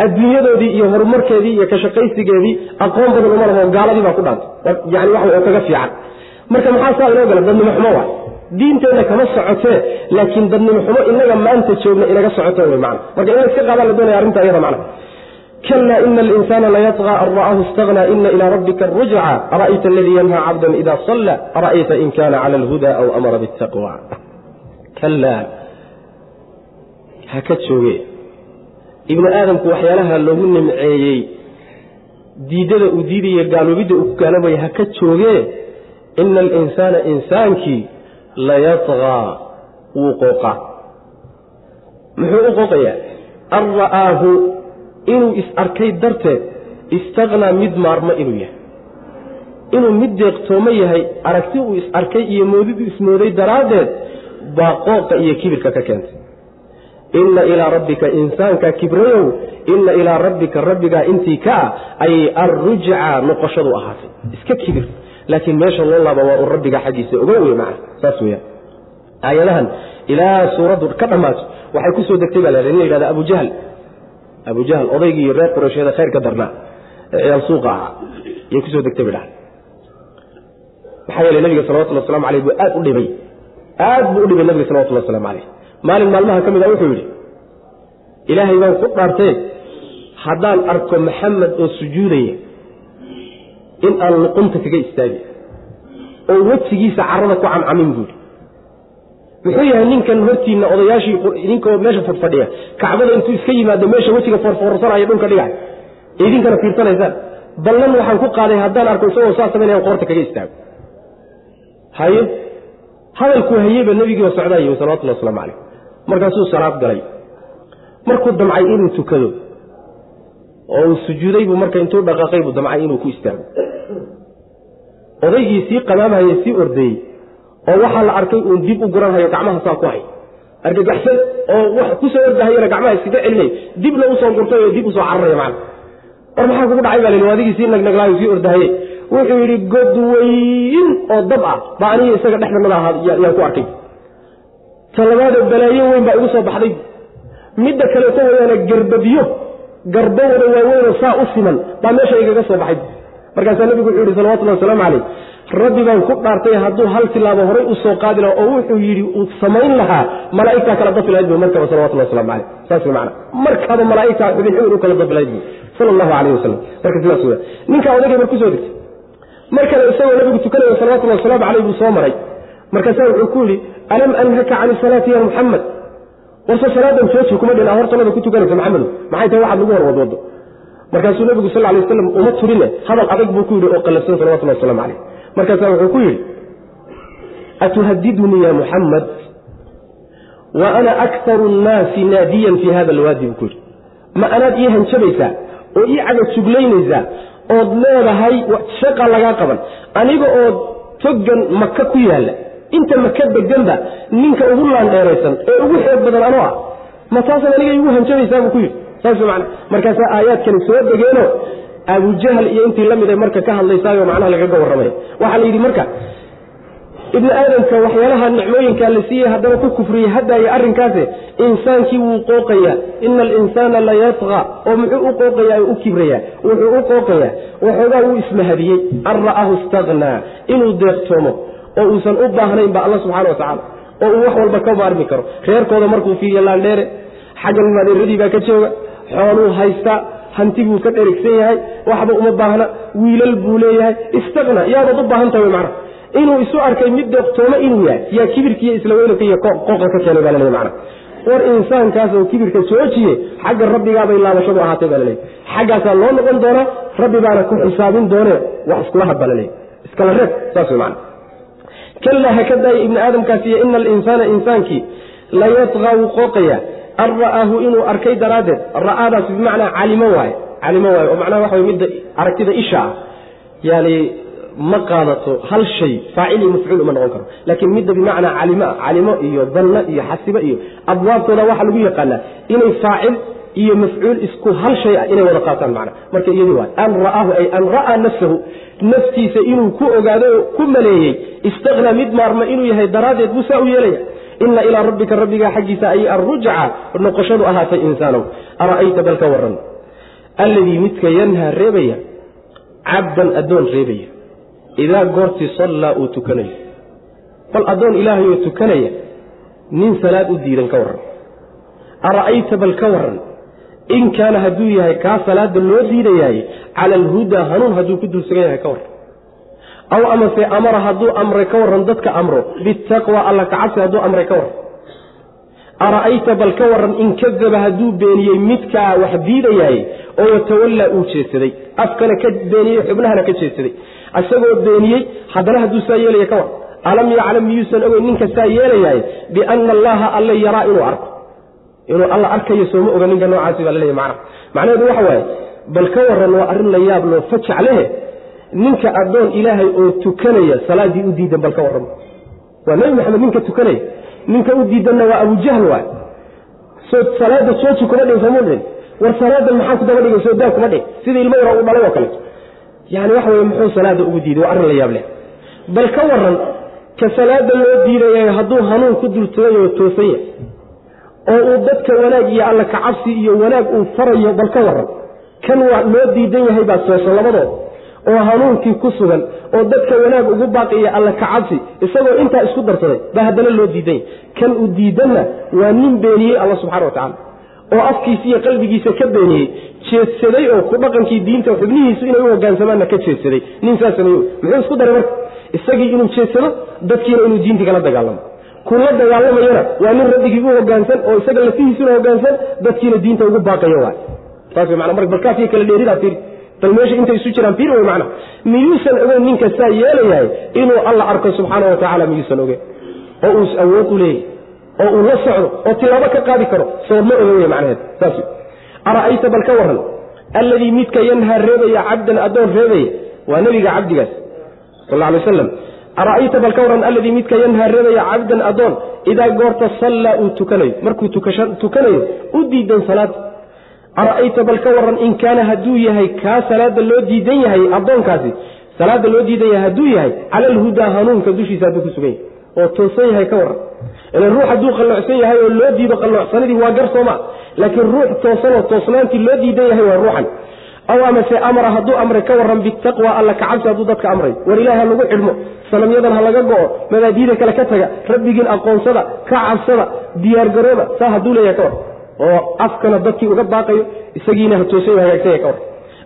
Adduunyadoodii iyo horumarkeedii iyo ka shaqaysigeedii aqoon badan uma laho gaaladii baa ku dhaantay yani waxa oo kaga fiican. Marka maxaa saa inoo gala dadnimo xumo waay diinteenna kama socotee laakiin dadnimo xumo inaga maanta joogna inaga socoto wy mana marka in layska qaadaan la doonaya arrinta iyada macna kala ina alinsana layatqa an ra'aahu istagna ina ilaa rabbika arujca ara'ayta aladii yanha cabdan ida salla ara'ayta in kana cala alhuda aw amara biاtaqwa kala ha ka jooge ibnu aadamku waxyaalaha loogu nimceeyey diidada uu diidaya gaaloobidda uu ku gaaloobaya ha ka joogee ina alinsaana insaankii layatqaa wuu qooqaa muxuu u qooqayaa an inuu is arkay darteed istaqnaa mid maarmo inuu yahay. Inuu mid deeqtoomo yahay aragti uu is arkay iyo moodidu ismooday daraaddeed baa qooqa iyo kibirka ka keentay. Inna ilaa rabbika insaanka kibrayow inna ilaa rabbika rabbigaa intii ka ah ayay arrujca noqoshadu ahaatay. Iska kibir. Laakiin meesha loo laaba waa un rabbiga xaggiisa oga wey macna saas weyaan aayadahan ilaa suuraddu ka dhammaato waxay ku soo degtay baa la in la yidhahda abu jahl abu jahl odaygii reer quraysheeda khayrka darnaa ee ciyaal suuqa ahaa yay ku soo degtay bay dhahay maxaa yeele nabiga salawatullhi waslamu aleyh buu aad u dhibay aad buu u dhibay nabiga salawatullahi waslamu caleyh maalin maalmaha ka mid a wuxuu yidhi ilaahay baan ku dhaartee haddaan arko maxamed oo sujuudaya in aan luqunta kaga istaagi oo wejigiisa carada ku camcamin buuhi muxuu yahay ninkan hortiinna odayaashii ninkoo meesha fadfadhiya. Kacbada intuu iska yimaado meesha wejiga foorfoorsanaya dhulka dhigay idinkana fiirsanaysaan. Ballan waxaan ku qaaday haddaan arko isagoo saa samaynayaan qoorta kaga istaago. Haye? Hadalkuu hayeyba nebigiiba socdaa yimi salawatullhi waslamu calayh. Markaasuu salaad galay. Markuu damcay inuu tukado oo uu sujuuday buu marka intuu dhaqaaqay buu damcay inuu ku istaago. Odaygii sii qamaamhaye sii ordeeyey oo waxaa la arkay uun dib u guranhayo gacmaha saa ku hay. Argagaxsan oo wax ku soo ordahayana gacmaha iskaga celinay. Dibna u soo gurtay oo dib u soo cararaya macana war maxaa kugu dhacay baa lii adigii sii nagnaglaay sii ordahaye wuxuu yidhi god weyn oo dab ah baa aniga isaga dhexdanada ahaa yaan ku arkay. Talabaadee balaayo weyn baa igu soo baxday. Midda kaleeto wayaana garbabiyo garbo wada waaweynoo saa u siman baa meesha igaga soo baxay markaasaa nebigu wuxuu yidhi salawatullahi wasalaamu calayh. Rabbi baan ku dhaartay hadduu hal tilaabo horay u qaadi lahaa oo wuxuu yidhi uu samayn lahaa malaa'igtaa kala dafi markaba salawatullahi waslamu calayh. Saas wey macana malaa'igtaa xubin xubin u kala dafi sala allahu calayh wasalam marka sidaas wey ninkaa odagay mar ku soo degtay mar kale isagoo nabigu tukanaya salawatullahi wasalaamu calayh buu soo maray. Markaasaa wuxuu ku yidhi alam anhaka can salaati ya muxamed warse salaadan jooji kuma dhin hortanada ku tukanaysa maxamedo maxay tahay? Waxaad lagu hor wadwado markaasuu nabigu sal lay waslam uma turine hadal adag buu ku yidhi oo qallafsan salawatullah waslamu calayh markaasaa wuxuu ku yidhi atuhadidunii ya muxamed wa ana aktaru nnaasi naadiyan fii hada alwaadi buu ku yidhi. Ma anaad ii hanjabaysaa oo ii cagajuglaynaysaa ood leedahay shaqa lagaa qaban aniga oo togan maka ku yaalla inta maka deganba ninka ugu laandheeraysan ee ugu xoog badan anoo ah ma taasan aniga igu hanjabaysaa buu ku yidhi saas man markaasaa aayaadkani soo degeeno abujahl iyo intii la marka ka hadlaysaayo macnaha lagaga warramaya waxaa la marka ibni aadamka waxyaalaha nicmooyinkaa la siiyey haddana ku kufriyey haddaaya arrinkaase insaankii wuu qooqayaa ina alinsaana la yatqa oo muxuu u qooqayaa oo u kibrayaa. Wuxuu u qooqayaa waxoogaa wuu ismahadiyey. An ra'ahu istaqnaa inuu deeqtoomo oo uusan u baahnayn ba alla subxana wa tacaala oo uu wax walba ka maarmi karo. Reerkooda markuu fiiriyo laandheere xaggan madeeradii baa ka jooga xooluu haystaa hanti buu ka dherigsan yahay waxba uma baahna wiilal buu leeyahay istaqna yaadaad u baahan tahay macna. Inuu isu arkay mid deeqtoomo inuu yahay yaa kibirkiiyo isla iyo qooqa ka keenay baa laleeyahy macna. War insaankaas oo kibirka joojiye xagga rabbigaabay laabashadu ahaatay baa laleeyahy xaggaasaa loo noqon doonaa rabbi baana ku xisaabin doonee wax iskula had baa laleeyahy iskala reeb saas macna. Kallaa ha ka daaya ibni ina alinsaana insaankii la yatqaa wuu qooqayaa an ra'aahu inuu arkay daraaddeed ra'aadaas bimacnaa calimo waaye calimo waaye oo macnaha waxa way midda aragtida isha ah. Yani ma qaadato hal shay faacil iyo mafcuul uma noqon karo. Laakiin midda bimacnaa calimo ah calimo iyo danno iyo xasibo iyo abwaabtooda waxaa lagu yaqaanaa inay faacil iyo mafcuul isku hal shay ah inay wada qaataan macna marka iyadii waay an ra'aahu ay an ra'aa nafsahu naftiisa inuu ku ogaado oo ku maleeyey istaqnaa mid maarma inuu yahay daraaddeed buu saa u yeelaya ina ilaa rabbika rabbigaa xaggiisa ay arrujca noqoshadu ahaatay insaanow ara'ayta bal ka waran alladii midka yanhaa reebaya cabdan addoon reebaya. Idaa goortii sallaa uu tukanayo bal addoon ilaahay oo tukanaya nin salaad u diidan ka warran. Ara'ayta bal ka warran. In kaana hadduu yahay kaa salaada loo diidayaay cala alhudaa hanuun hadduu ku dulsugan yahay ka warran aw amase amara hadduu amray ka warran dadka amro. Bitaqwa alla kacabsi hadduu amray ka warran. Ara'ayta bal ka warran in kadaba hadduu beeniyey midkaa wax diidayaay oo watawallaa uu jeedsaday afkana ka beeniyey xubnahana ka jeedsaday isagoo beeniyey haddana hadduu saa yeelaya ka warran. Alam yaclam miyuusan ogeyn ninka saa yeelayaay? Biana allaha alla yaraa inuu arko. Inuu alla arkayo sooma oga ninka noocaasi baa laleeyahy macnaha. Macnaheedu waxa waaye bal ka warran waa arrin la yaab loo fajac lehe ninka addoon ilaahay oo tukanaya salaaddii u diidan bal ka warran. Waa nebi maxamed ninka tukanaya ninka u diidanna waa abujahl waay. Salaada jooji kuma dhigin sooma dhigin. War salaadan maxaa ku daba dhigay soo daa kuma dhigin. Sida ilmo yara u dhalay oo kaleeto yani waxa weye muxuu salaada ugu diiday? Waa arrin la yaab bal ka warran ka salaada loo diidaya hadduu hanuun ku dultugay oo toosan yahay oo uu dadka wanaag iyo alla kacabsi iyo wanaag uu farayo bal ka warran. Kan waa loo diidan yahay baa toosan labadooda oo hanuunkii ku sugan oo dadka wanaag ugu baaqiya alla kacabsi isagoo intaa isku darsaday baa haddana loo diidan yahay kan uu diidanna waa nin beeniyey alla subxana wa tacala oo afkiisa iyo qalbigiisa ka beeniyey jeedsaday oo ku dhaqankii diinta xubnihiisu inay u hogaansamaanna ka jeedsaday. Nin saa sameeye muxuu isku daray marka? Isagii inuu jeedsado dadkiina inuu diintii kala dagaalamo. Kula dagaalamayana waa nin rabbigii u hogaansan oo isaga lafihiisuna hogaansan dadkiina diinta ugu baaqayo waay saas mana mar balkaasiyo kala dheeridaa fiiri bal meesha intay isu jiraan fiir wey macna miyuusan ogeyn ninka saa yeelayahay inuu alla arko subxaana wa tacaala miyuusan ogeyn. Oo uu awood u leeyahy oo uu la socdo oo tilaabo ka qaadi karo soo ma oga wey macnaheed. Saas ara'ayta bal ka warran alladii midka yanhaa reebaya cabdan addoon reebaya waa nebiga cabdigaas sal alay waslam ara'ayta bal ka warran alladii midka yanhaa reebaya cabdan addoon idaa goorta sallaa uu tukanayo markuu tukanayo u diidan salaada ara'ayta bal ka warran in kaana hadduu yahay kaa salaada loo diidan yahay addoonkaasi salaada loo diidan yahay hadduu yahay cala alhudaa hanuunka dushiisa hadduu ku sugan yahay oo toosan yahay ka warran. Ilan ruux hadduu qalloocsan yahay oo loo diido qalloocsanadii waa gar sooma laakiin ruux toosanoo toosnaantii loo diidan yahay waa ruuxan. Aw amase amara hadduu amray ka warran bitaqwa alla kacabsi hadduu dadka amray. War ilaah ha lagu xidhmo sanamyadan ha laga go'o mabaadiida kale ka taga rabbigiin aqoonsada ka cabsada diyaargarooba saa hadduu leeyahay ka warran oo afkana dadkii uga baaqayo isagiina ha toosan hagaagsan yahay ka warran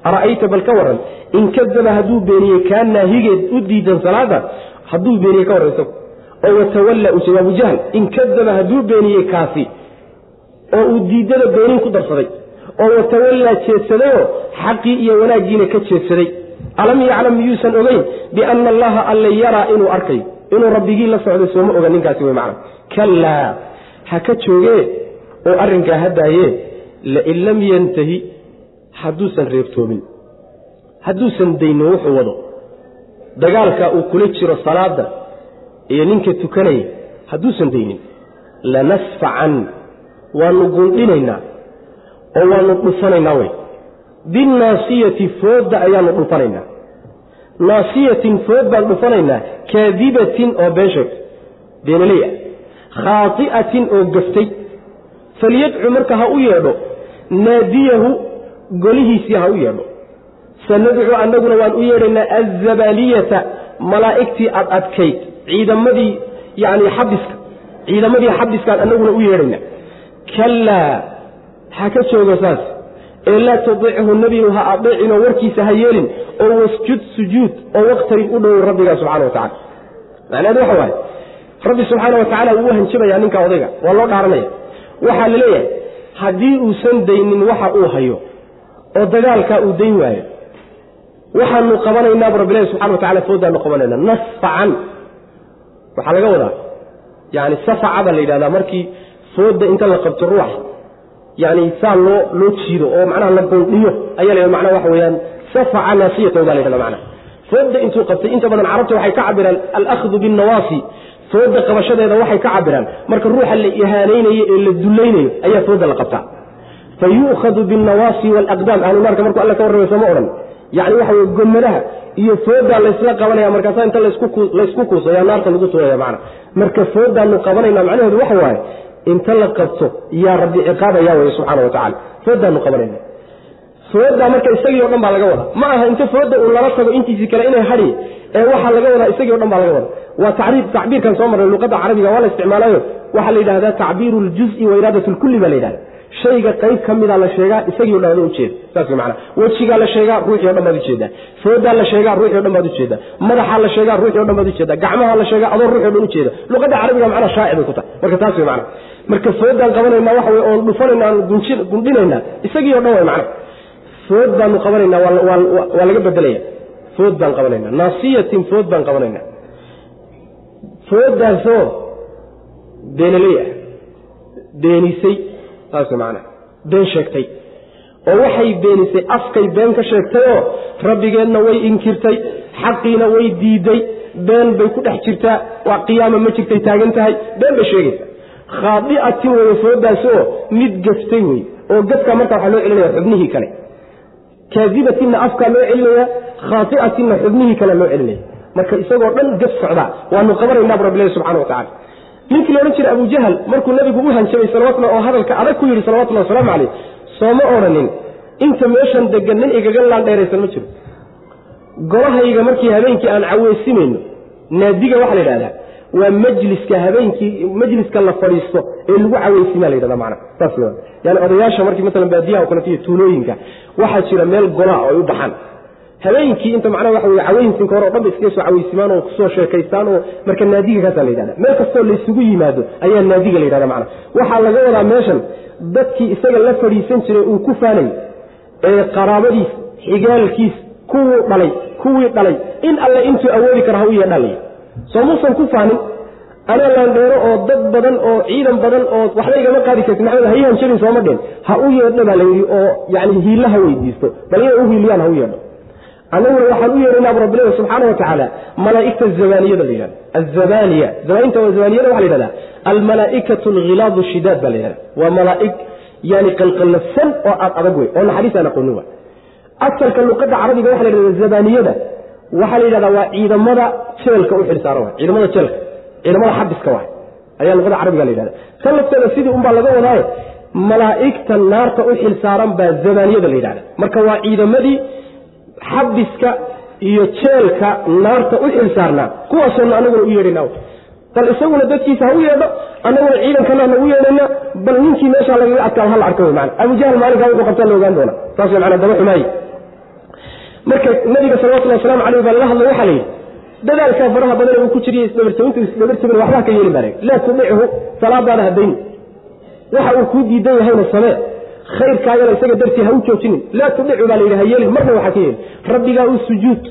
ara'ayta bal ka warran in kadaba hadduu beeniyey kaa naahigeed u diidan salaada hadduu beeniyey ka warran isagu. Oo watawalla uu jawaabu jahl in kadaba hadduu beeniyey kaasi oo uu diidada beenin ku darsaday oo watawallaa jeedsadayoo xaqii iyo wanaaggiina ka jeedsaday. Alam yaclam miyuusan ogeyn bianna allaha alle yaraa inuu arkayo inuu rabbigii la socday sooma oga ninkaasi wey macana kallaa ha ka joogee oo arrinkaa ha daayee lain lam yantahi hadduusan reebtoomin. Hadduusan daynin wuxuu wado. Dagaalka uu kula jiro salaada iyo ninka tukanaya hadduusan daynin. Lanasfacan waanu gundhinaynaa oo waanu dhufanaynaa wey. Binnaasiyati foodda ayaanu dhufanaynaa. Naasiyatin food baan dhufanaynaa kaadibatin oo been sheegtay beenaley ah khaati'atin oo gaftay falyadcu marka ha u yeedho naadiyahu golihiisii ha u yeedho sanadcu annaguna waan u yeedhaynaa azabaliyata malaa'igtii ad adkayd ciidamadii yani xabiska ciidamadii xabiskaan annaguna u yeedhaynaa kallaa ha ka joogo saas ee laa tudichu nebigu ha adeecinoo warkiisa ha yeelin oo wasjud sujuud oo waqtarib u dhowow rabbigaa subxana wa tacala macnaheedu waxa waaye rabbi subxaana wa tacala wuu u hanjabaya ninka odayga waa loo dhaaranaya waxaa la leeyahay haddii uusan daynin waxa uu hayo oo dagaalkaa uu dayn waayo waxaanu qabanaynaaba rabbilahi subxana wa tacala foodaanu qabanayna nasfacan waxaa laga wadaa yani safaca la yidhahdaa markii fooda inta la qabto ruuxa yani saa loo loo jiido oo macnaha la goldhiyo ayaa la macnaha waxa weeyaan safaca naasiyatahu baa la yidhahda macnaha. Fooda intuu qabtay inta badan carabta waxay ka cabiraan alakhdu binnawaasi fooda qabashadeeda waxay ka cabiraan marka ruuxa la ihaanaynayo ee la dulaynayo ayaa fooda la qabtaa. Fa yu'khadu binnawaasi waalaqdaam ahlunaarka markuu alla ka warramay sooma odhan. Yacni waxa weye gomadaha iyo foodaa laysla qabanaya markaasa inta laysku kuusaya naarta lagu tuuraya macna. Marka foodaanu qabanayna macnaheedu waxa waaye inta la qabto yaa rabbi ciqaabaya wey subxaana wa tacala foodaanu qabanayna. Foodaa marka isagii o dhan baa laga wadaa. Ma aha inta fooda uu lala tago intiisii kale inay hadhi ee waxaa laga wadaa isagii o dhan baa laga wadaa waa tacbiirkan soo marray luqadda carabiga waa la isticmaalayo waxaa la yidhahdaa tacbiiru ljuzi wa iraadat lkulli baa la yidhahda shayga qayb ka mida la sheegaa isagii o dhan baad ujeeda saas mana wejigaa la sheegaa ruuxii o dhan baad u jeedaa foodaa la sheegaa ruuxii o dhan baad u jeedaa madaxaa la sheegaa ruuxii o dhan baad u jeedaa gacmaha la sheegaa adoo ruuxi o dhan ujeeda luqadda carabiga macnaa shaaci bay ku tahay. Marka taas wey macna marka foodaan qabanaynaa waxa wey oon dhufanayna aan gundhinaynaa. Isagii o dhan way macna food baanu qabanaynaa waa laga bedelaya. Food baan qabanayna naasiyatin food baan qabanayna foodaasoo beenaley ah. Beenisay been sheegtay. Oo waxay beenisay afkay been ka sheegtayoo rabbigeenna way inkirtay xaqiina way diiday been bay ku dhex jirtaa waa qiyaama ma jirtay taagan tahay been bay sheegaysaa khaadi'atin weye foodaasoo mid gaftay wey oo gafkaa markaa waxaa loo celinaya xubnihii kale. Kaadibatinna afkaa loo celinaya khaaiatinna xubnihii kale loo celinaya marka isagoo dhan gaf socdaa waanu qabanaynabu rabbilahi subxana wa tacala ninkii laodhan jiray abu jahl markuu nabigu u hanjabay salawatullah oo hadalka adag ku yidhi salawatullahi wasalaamu calayh sooma odhanin inta meeshan degan nin igaga laan dheeraysan ma jiro. Golahayga markii habeenkii aan caweysimayno naadiga waxaa la yidhahdaa waa majliska habeenkii majliska la fadhiisto ee lagu caweysimaa la yidhahda macana saas yani odayaasha markii maalan baadiyaha o kaleto iyo tuulooyinka waxaa jira meel golaa oo u baxaan habeenkii inta macnaha waxa weye caweysinka hore o dhan ba iskaga soo caweysimaan oo ku soo sheekaystaan oo marka naadiga kaasaa la yidhahda meel kastoo laysugu yimaado ayaa naadiga la yidhahda macana waxaa laga wadaa meeshan dadkii isaga la fadhiisan jiray uu ku faanay ee qaraabadiis xigaalkiis kuwuu dhalay kuwii dhalay in alle intuu awoodi kara ha u yeedhalay soo muusan ku faanin? Anaa laandheero oo dad badan oo ciidan badan oo waxba igama qaadi karti maxamed ha ii hanjabin sooma dheen ha u yeedho baa la yidhi oo yani hiilla ha weydiisto. Bal u hiiliyaan ha u yeedho annaguna waxaan u yeedhaynaa bu rabbilahi subxaana wa tacaala malaa'igta zabaniyada la yidhahda azabaniya zabaninta waa zabaniyada waxa la yidhahda almalaa'ikatu alghilaadu shidaad baa la yidhahda waa malaa'ig yani qalqallafsan oo aad adag wey oo naxariis aan aqoonin wa asalka luqadda carabiga waxa la yidhahda zabaniyada waxaa la yidhahdaa waa ciidamada jeelka u xilsaaran waay. Ciidamada jeelka ciidamada xabiska waay. Ayaa luqada carabiga la yidhahda tan lafteeda sidii unbaa laga wadaaye malaa'igta naarta u xilsaaran baa zabaniyada la yidhahda marka waa ciidamadii xabiska iyo jeelka naarta u xilsaarnaa. Kuwaasoona anaguna u yeedhayna. Bal isaguna dadkiisa ha u yeedho annaguna ciidankana nagu yeedhayna bal ninkii meeshaa lagaga adkaado hala arko wy mana abujahal maalinkaa wuxuu qabtaa la ogaan doona saas mana daba xumaaye marka nabiga salawatullhi waslamu caleyh baa lala hadlay waxaa la yidhi dadaalkaa faraha badan uu ku jiriy isdabarjabintu isdabarjabin waxbaa ka yeeli baa laa tudichu salaadaada hadayni waxa uu kuu diidan yahayna samee khayrkaagana isaga dartii ha u joojinin. Laa tudicu baa la yidhi ha yeelin. Marna waxaa ka yeeli rabbigaa u sujuud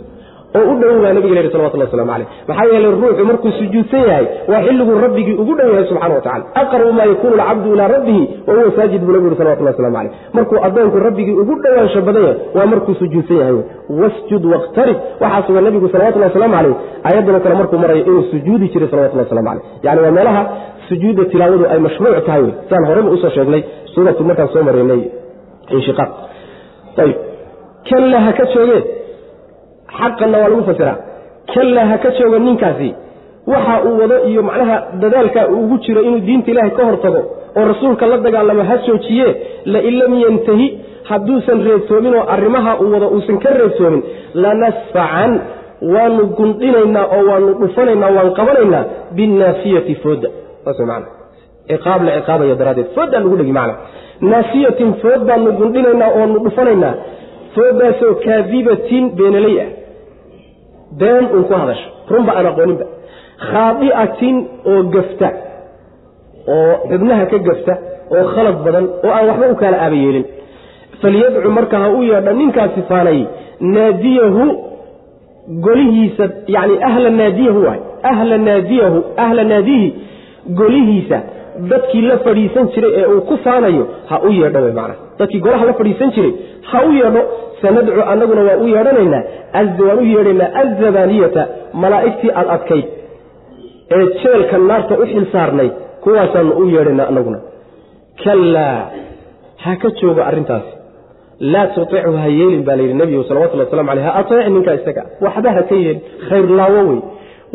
oo u dhow baa nabiga lehi salawatullah waslamu caleyh maxaa yeelay ruuxu markuu sujuudsan yahay waa xilliguu rabbigii ugu dhow yahay subxana wa tacala aqrabu maa yakunu alcabdu ilaa rabbihi wa huwa saajid buu nabigu yhi salawatullah waslamu caleyh markuu addoonku rabbigii ugu dhowaansho badan yahay waa markuu sujuudsan yahay. Wasjud waqtarib. Waxaa sugan nabigu salawatullah waslamu caleyh aayaddanoo kale markuu marayo inuu sujuudi jiray salawatullah waslamu caleyh yani waa meelaha sujuudda tilaawadu ay mashruuc tahay wey saan horeba u soo sheegnay suuratu markaan soo maraynay inshiqaaq. Ayib. Kalla ha ka joogee xaqanna waa lagu fasiraa kalla ha ka jooga ninkaasi. Waxa uu wado iyo macnaha dadaalka ugu jiro inuu diinta ilaahay ka hortago oo rasuulka la dagaalamo ha joojiye lain lam yantahi hadduusan reebtoomin oo arrimaha uu wado uusan ka reebtoomin lanasfacan waanu gundhinaynaa oo waanu dhufanaynaa waan qabanaynaa binnaasiyati fooda ciqaab la macna. Naasiyatin food kaadibatin beenaley ah. Oo gafta. Oo xubnaha ka gafta. Oo khalad badan. Oo aan waxba u kaala aaba golihiisa dadkii la fadhiisan jiray ee uu ku faanayo ha u yeedho wy maana dadkii golaha la fadhiisan jiray ha u yeedho sanadcu annaguna waa u yeedhanaynaa waan u yeedhaynaa azabaniyata malaa'igtii aad adkayd ee jeelka naarta u xil kuwaasaanu u yeedhaynaa annaguna. Kallaa ha ka joogo arrintaasi laa tutichu ha yeelin baa layidhi nebigu salawatullah waslamu aleyh ha ateec ninkaa isaga waxba ha ka yeelin khayr laawo wey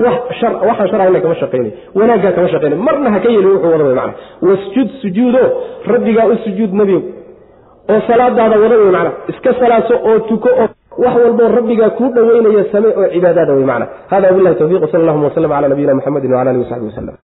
waxaan sharcayna kama shaqaynay wanaaggaa kama shaqaynay marna ha ka wuxuu wada wey macana wasjud sujuudo. Rabbigaa u sujuud nebiyow oo salaadaada wada wey macana iska salaaso oo tuko oo wax walboo rabbigaa kuu dhoweynaya same oo cibaadaada wey macana hada wabillahi tawfiq sal allahuma waslm cala nabiyina muxamedin wcala alihi wasaxbi waslem